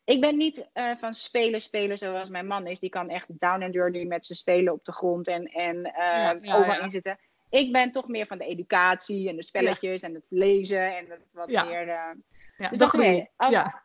Ik ben niet eh, van spelen, spelen zoals mijn man is. Die kan echt down and dirty met ze spelen op de grond en, en eh, Ja, ja, overal ja. Ik ben toch meer van de educatie en de spelletjes en het lezen en het wat Ja. meer... eh, Ja, dus de groei. oké, als- Ja.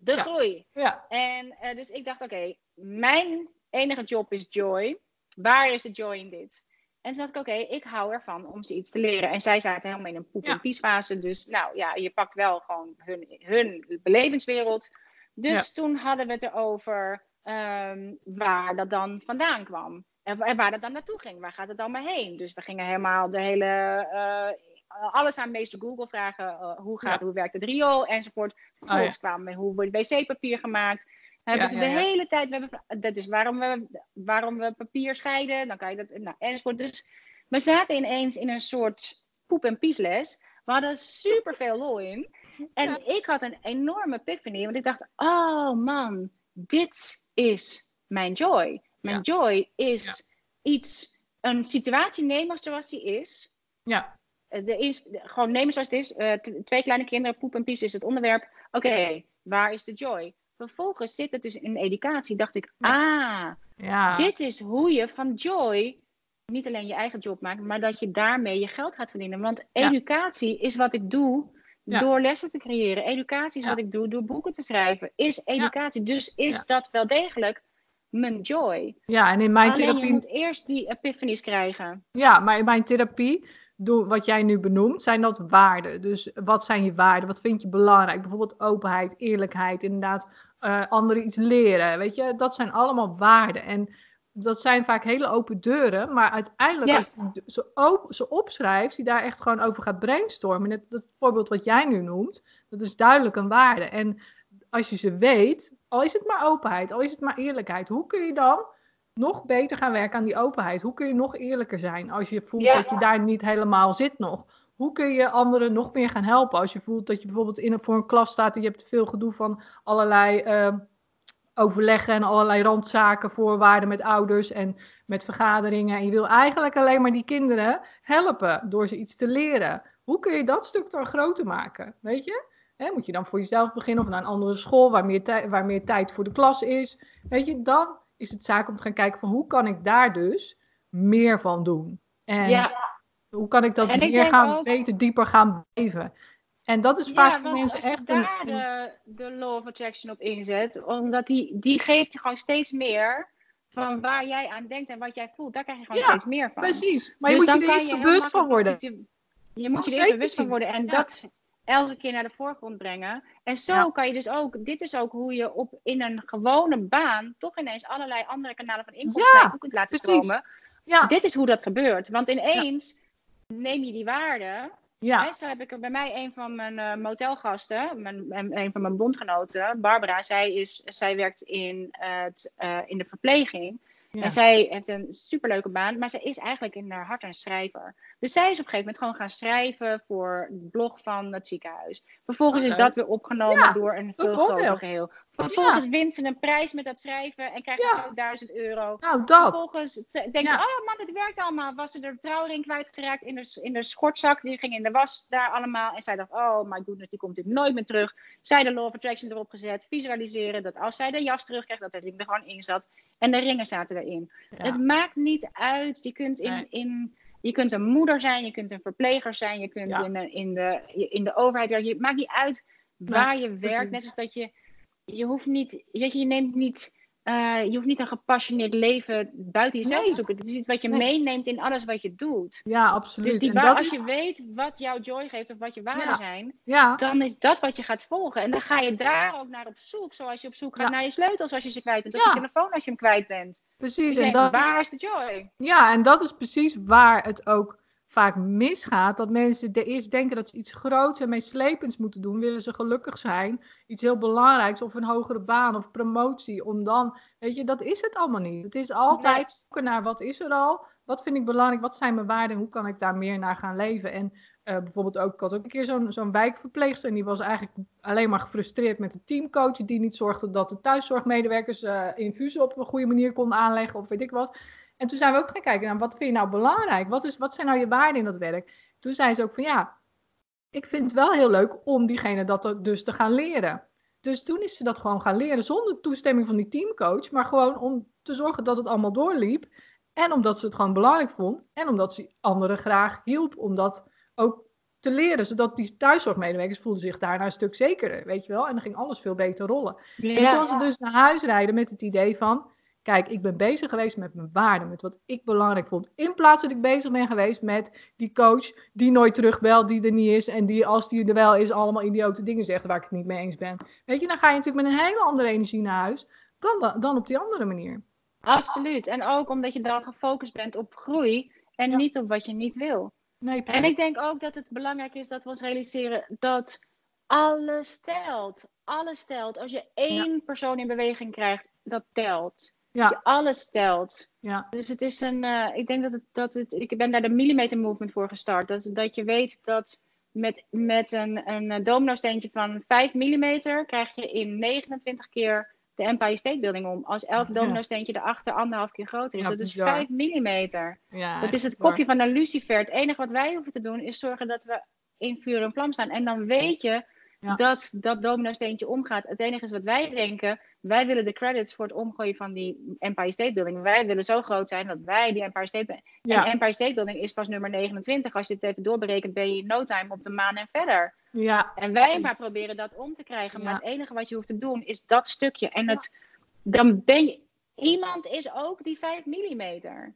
de groei. Ja. En eh, dus ik dacht, oké, mijn enige job is joy. Waar is de joy in dit? En toen dacht ik, oké, ik hou ervan om ze iets te leren. En zij zaten helemaal in een poep- en piesfase. Dus nou ja, je pakt wel gewoon hun, hun belevingswereld. Dus toen hadden we het erover ehm, waar dat dan vandaan kwam. En, en waar dat dan naartoe ging. Waar gaat het dan maar heen? Dus we gingen helemaal de hele... eh, alles aan meester Google vragen. eh, hoe, gaat, Ja. hoe werkt het riool enzovoort. Vervolgens kwamen we hoe wordt wc-papier gemaakt. Hebben Ja, ze de ja. hele tijd. We hebben, dat is waarom we, waarom we papier scheiden. Dan kan je dat. Nou, enzovoort. Dus we zaten ineens in een soort poep- en piesles. We hadden super veel lol in. En Ja. ik had een enorme epiphany. Want ik dacht: oh man, dit is mijn joy. Mijn joy is iets een situatie nemen zoals die is. Ja. De is gewoon nemen zoals het is. Uh, twee kleine kinderen, poep en pies is het onderwerp. Oké, waar is de joy? Vervolgens zit het dus in educatie. Dacht ik, ah, ja. dit is hoe je van joy niet alleen je eigen job maakt, maar dat je daarmee je geld gaat verdienen. Want educatie is wat ik doe door lessen te creëren. Educatie is wat ik doe door boeken te schrijven. Is educatie. Dus is dat wel degelijk mijn joy. Ja, en in mijn Alleen therapie. je moet eerst die epiphanies krijgen. Ja, maar in mijn therapie, wat jij nu benoemt, zijn dat waarden. Dus wat zijn je waarden? Wat vind je belangrijk? Bijvoorbeeld openheid, eerlijkheid, inderdaad, uh, anderen iets leren. Weet je, dat zijn allemaal waarden. En dat zijn vaak hele open deuren, maar uiteindelijk als je ze, op, ze opschrijft, die daar echt gewoon over gaat brainstormen. Net dat voorbeeld wat jij nu noemt, dat is duidelijk een waarde. En als je ze weet, al is het maar openheid, al is het maar eerlijkheid, hoe kun je dan nog beter gaan werken aan die openheid? Hoe kun je nog eerlijker zijn als je voelt dat je daar niet helemaal zit nog? Hoe kun je anderen nog meer gaan helpen als je voelt dat je bijvoorbeeld in een, voor een klas staat en je hebt veel gedoe van allerlei uh, overleggen en allerlei randzaken, voorwaarden met ouders en met vergaderingen. En je wil eigenlijk alleen maar die kinderen helpen door ze iets te leren. Hoe kun je dat stuk dan groter maken? Weet je? He, moet je dan voor jezelf beginnen of naar een andere school waar meer, waar meer tijd voor de klas is? Weet je, dan is het zaak om te gaan kijken van hoe kan ik daar dus meer van doen? En ja. hoe kan ik dat En meer gaan ook- weten, dieper gaan beleven? En dat is vaak Ja, voor mensen als je echt daar een- de, de law of attraction op inzet, omdat die, die geeft je gewoon steeds meer van waar jij aan denkt en wat jij voelt. Daar krijg je gewoon Ja, steeds meer van. Precies, maar je Dus moet je er eerst bewust van worden. Je moet je er bewust van worden en Ja. dat elke keer naar de voorgrond brengen. En zo Ja. kan je dus ook, dit is ook hoe je op, in een gewone baan toch ineens allerlei andere kanalen van inkomsten Ja, toe kunt laten precies. stromen. Ja, Dit is hoe dat gebeurt. Want ineens neem je die waarde ja, heb ik er bij mij een van mijn eh, motelgasten, mijn, een van mijn bondgenoten, Barbara. Zij, is, zij werkt in, eh, in de verpleging. Ja. En zij heeft een superleuke baan, maar zij is eigenlijk in haar hart een schrijver. Dus zij is op een gegeven moment gewoon gaan schrijven voor de blog van het ziekenhuis. Vervolgens is dat weer opgenomen Ja, door een veel groter geheel. Vervolgens wint ze een prijs met dat schrijven en krijgt Ja. ze zo 1000 euro. Nou, dat. Vervolgens denkt Ja. ze, oh man, het werkt allemaal. Was ze de trouwring kwijtgeraakt in de, in de schortzak. Die ging in de was daar allemaal. En zij dacht, oh my goodness, die komt natuurlijk nooit meer terug. Zij de Law of Attraction erop gezet. Visualiseren dat als zij de jas terugkrijgt, dat de ring er gewoon in zat. En de ringen zaten erin. Het maakt niet uit. Je kunt, in, Nee. in, je kunt een moeder zijn, je kunt een verpleger zijn. Je kunt in, de, in, de, in de overheid werken. Het maakt niet uit waar je werkt. precies. Net als dat je je hoeft niet, weet je, je neemt niet, eh, je hoeft niet een gepassioneerd leven buiten jezelf Nee. te zoeken. Het is iets wat je Nee. meeneemt in alles wat je doet. Ja, absoluut. Dus die waar, als is- je weet wat jouw joy geeft of wat je waarden Ja. zijn, ja, dan is dat wat je gaat volgen. En dan ga je daar ook naar op zoek. Zoals je op zoek gaat Ja. naar je sleutels als je ze kwijt bent. Of je telefoon als je hem kwijt bent. precies. En dat, waar is de joy? ja, en dat is precies waar het ook vaak misgaat. Dat mensen de eerst denken dat ze iets groots en meeslepends moeten doen. Willen ze gelukkig zijn. Iets heel belangrijks of een hogere baan of promotie. Om dan, weet je, dat is het allemaal niet. Het is altijd zoeken naar wat is er al. Wat vind ik belangrijk? Wat zijn mijn waarden? En hoe kan ik daar meer naar gaan leven? En eh, bijvoorbeeld ook, ik had ook een keer zo'n zo'n wijkverpleegster. En die was eigenlijk alleen maar gefrustreerd met de teamcoach. Die niet zorgde dat de thuiszorgmedewerkers eh infusen op een goede manier konden aanleggen. Of weet ik wat. En toen zijn we ook gaan kijken naar wat vind je nou belangrijk? Wat, is, wat zijn nou je waarden in dat werk? Toen zei ze ook van ja, ik vind het wel heel leuk om diegene dat dus te gaan leren. Dus toen is ze dat gewoon gaan leren zonder toestemming van die teamcoach, maar gewoon om te zorgen dat het allemaal doorliep. En omdat ze het gewoon belangrijk vond en omdat ze anderen graag hielp om dat ook te leren, zodat die thuiszorgmedewerkers voelden zich daarna een stuk zekerder, weet je wel. En dan ging alles veel beter rollen. En toen kon ze dus naar huis rijden met het idee van, kijk, ik ben bezig geweest met mijn waarden, met wat ik belangrijk vond. In plaats dat ik bezig ben geweest met die coach die nooit terugbelt, die er niet is en die als die er wel is allemaal idiote dingen zegt waar ik het niet mee eens ben. Weet je, dan ga je natuurlijk met een hele andere energie naar huis dan, dan op die andere manier. Absoluut. En ook omdat je dan gefocust bent op groei en Ja. niet op wat je niet wil. Nee, En ik denk ook dat het belangrijk is dat we ons realiseren dat alles telt. Alles telt. Als je één persoon in beweging krijgt, dat telt. Ja. Je alles telt. Ja. Dus het is een. eh, ik denk dat het, dat het. Ik ben daar de millimeter movement voor gestart. Dat, dat je weet dat met, met een, een domino-steentje van 5 millimeter krijg je in 29 keer de Empire State Building om. Als elk Ja. domino-steentje erachter anderhalf keer groter is. Ja, dat is bizar. 5 millimeter. Ja, Dat is het kopje van een lucifer. Het enige wat wij hoeven te doen is zorgen dat we in vuur en vlam staan. En dan weet je Ja. dat dat domino-steentje omgaat. Het enige is wat wij denken. Wij willen de credits voor het omgooien van die Empire State Building. Wij willen zo groot zijn dat wij die Empire State Building... Ja. En Empire State Building is pas nummer 29. Als je het even doorberekent ben je in no time op de maan en verder. Ja, En wij Precies. maar proberen dat om te krijgen. Maar Ja. het enige wat je hoeft te doen is dat stukje. En het, dan ben je. Iemand is ook die 5 millimeter.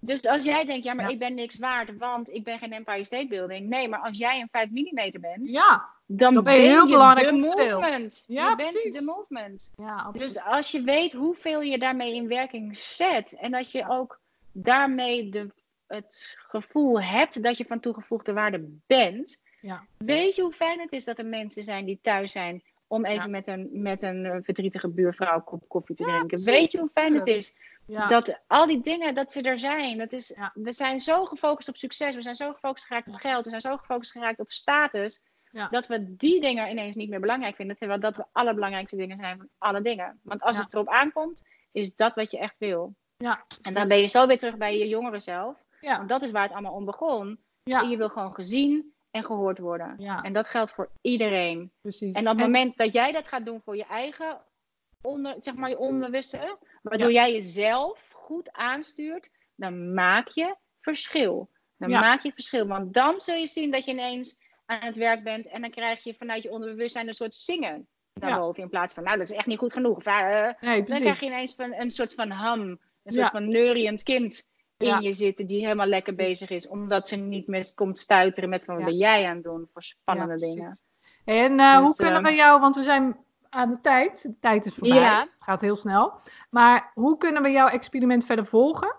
Dus als jij denkt, ja, maar Ja. ik ben niks waard, want ik ben geen Empire State Building. Nee, maar als jij een 5 millimeter bent, ja, dan, ben je heel belangrijk de movement. Ja, je bent precies. de movement. ja, absoluut. Dus als je weet hoeveel je daarmee in werking zet en dat je ook daarmee de, het gevoel hebt dat je van toegevoegde waarde bent, Ja. weet je hoe fijn het is dat er mensen zijn die thuis zijn om even Ja. met, een, met een eh, verdrietige buurvrouw een kop koffie te drinken. Weet je hoe fijn het is dat al die dingen, dat ze er zijn. Dat is, Ja. We zijn zo gefocust op succes, we zijn zo gefocust geraakt op geld, we zijn zo gefocust geraakt op status, Ja. dat we die dingen ineens niet meer belangrijk vinden. Terwijl dat de allerbelangrijkste dingen zijn van alle dingen. Want als Ja. het erop aankomt, is dat wat je echt wil. ja. En dan ben je zo weer terug bij je jongere zelf. Ja, Want dat is waar het allemaal om begon. ja, En je wil gewoon gezien en gehoord worden. ja, En dat geldt voor iedereen. precies. En op het moment dat jij dat gaat doen voor je eigen, onder, zeg maar je onbewuste, waardoor jij jezelf goed aanstuurt, dan maak je verschil. Dan maak je verschil. Want dan zul je zien dat je ineens aan het werk bent en dan krijg je vanuit je onderbewustzijn een soort zingen naar Ja. In plaats van, nou, dat is echt niet goed genoeg. Of, eh, nee, dan krijg je ineens van, een soort van ham, een soort Ja. van neuriënd kind in Ja. je zitten die helemaal lekker bezig is, omdat ze niet meer komt stuiteren met van wat ben jij aan het doen voor spannende dingen. En eh, hoe Dus, kunnen ehm, we jou, want we zijn aan de tijd, de tijd is voorbij, Ja. het gaat heel snel. Maar hoe kunnen we jouw experiment verder volgen?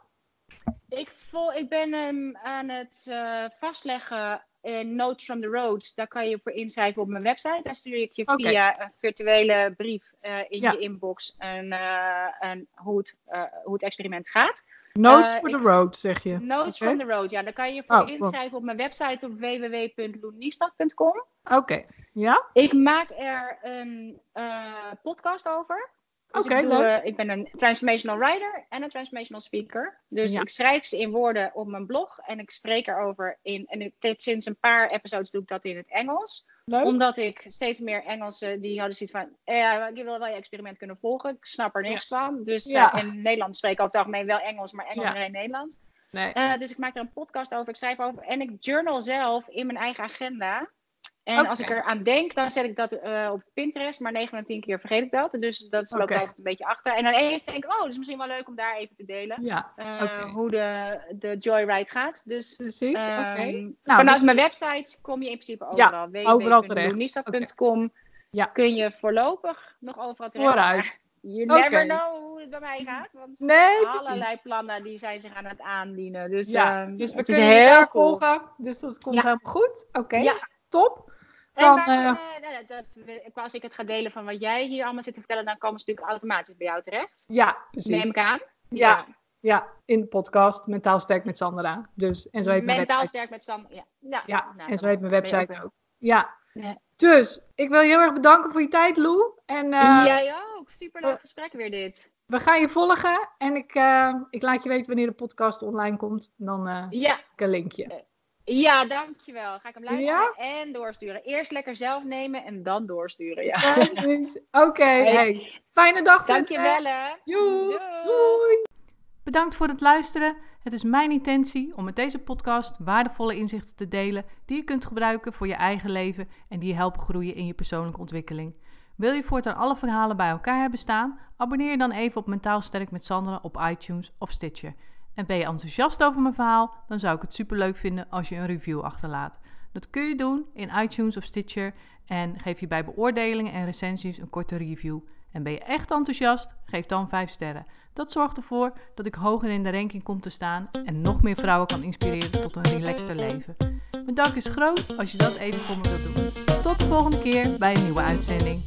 Ik, vol, ik ben hem aan het eh, vastleggen in Notes from the Road. Daar kan je voor inschrijven op mijn website. Daar stuur ik je via een virtuele brief eh, in Ja. je inbox en, eh, en hoe, het, eh, hoe het experiment gaat. Notes Eh, for ik- the road, zeg je. Notes from the Road, ja. Daar kan je je voor Oh, cool. inschrijven op mijn website op www.loeniestad.com. Oké, ja? Ik maak er een eh, podcast over. Dus ik, doe, eh, ik ben een transformational writer en een transformational speaker. Dus Ja. ik schrijf ze in woorden op mijn blog en ik spreek erover in. En ik, dit, sinds een paar episodes doe ik dat in het Engels. Leuk. Omdat ik steeds meer Engelsen die hadden zoiets van. eh, Ja, ik wil wel je experiment kunnen volgen. Ik snap er niks van. Dus Ja. eh, in Nederland spreek ik over het algemeen wel Engels, maar Engels geen Nederland. Nee. Dus ik maak er een podcast over, ik schrijf over en ik journal zelf in mijn eigen agenda. En als ik eraan denk, dan zet ik dat eh, op Pinterest, maar 9 van de 10 keer vergeet ik dat. Dus dat loopt Oké. altijd een beetje achter. En dan eens denk ik, oh, dat is misschien wel leuk om daar even te delen. Ja, eh. Hoe de, de Joyride gaat. Dus precies. Ehm, Nou, vanuit dus- mijn website kom je in principe Ja, overal. overal terecht. Ja. Kun je voorlopig nog overal terecht. Vooruit. You never know hoe het bij mij gaat. Want Nee, allerlei precies. plannen die zijn zich aan het aandienen. Dus, Ja, ehm, dus we het is kunnen je heel daar cool. volgen. Dus dat komt Ja. helemaal goed. Oké, Ja. top. Dan, maar, eh, eh, dat, dat- als ik het ga delen van wat jij hier allemaal zit te vertellen, dan komen ze natuurlijk automatisch bij jou terecht. Ja, precies. Neem ik aan. Ja. Ja, in de podcast Mentaal Sterk met Sandra. Dus, en zo heet mijn Mentaal website. sterk met Sam. Ja, ja. Ja, nou, en zo heet mijn website ook ook. Ja. Ja. Dus, ik wil je heel erg bedanken voor je tijd, Lou. En eh, Jij ook. Superleuk gesprek weer dit. we gaan je volgen. En ik, eh, ik laat je weten wanneer de podcast online komt. Dan eh Ja, ik een linkje. Ja, dankjewel. Ga ik hem luisteren Ja? en doorsturen. Eerst lekker zelf nemen en dan doorsturen. Ja. Precies. <laughs> Oké, hey. fijne dag. Dankjewel hè. Joe. Doei. Doei. Bedankt voor het luisteren. Het is mijn intentie om met deze podcast waardevolle inzichten te delen die je kunt gebruiken voor je eigen leven en die je helpen groeien in je persoonlijke ontwikkeling. Wil je voortaan alle verhalen bij elkaar hebben staan? Abonneer je dan even op Mentaal Sterk met Sandra op iTunes of Stitcher. En ben je enthousiast over mijn verhaal? Dan zou ik het superleuk vinden als je een review achterlaat. Dat kun je doen in iTunes of Stitcher en geef je bij beoordelingen en recensies een korte review. En ben je echt enthousiast? Geef dan 5 sterren. Dat zorgt ervoor dat ik hoger in de ranking kom te staan en nog meer vrouwen kan inspireren tot een relaxter leven. Mijn dank is groot als je dat even voor me wilt doen. Tot de volgende keer bij een nieuwe uitzending.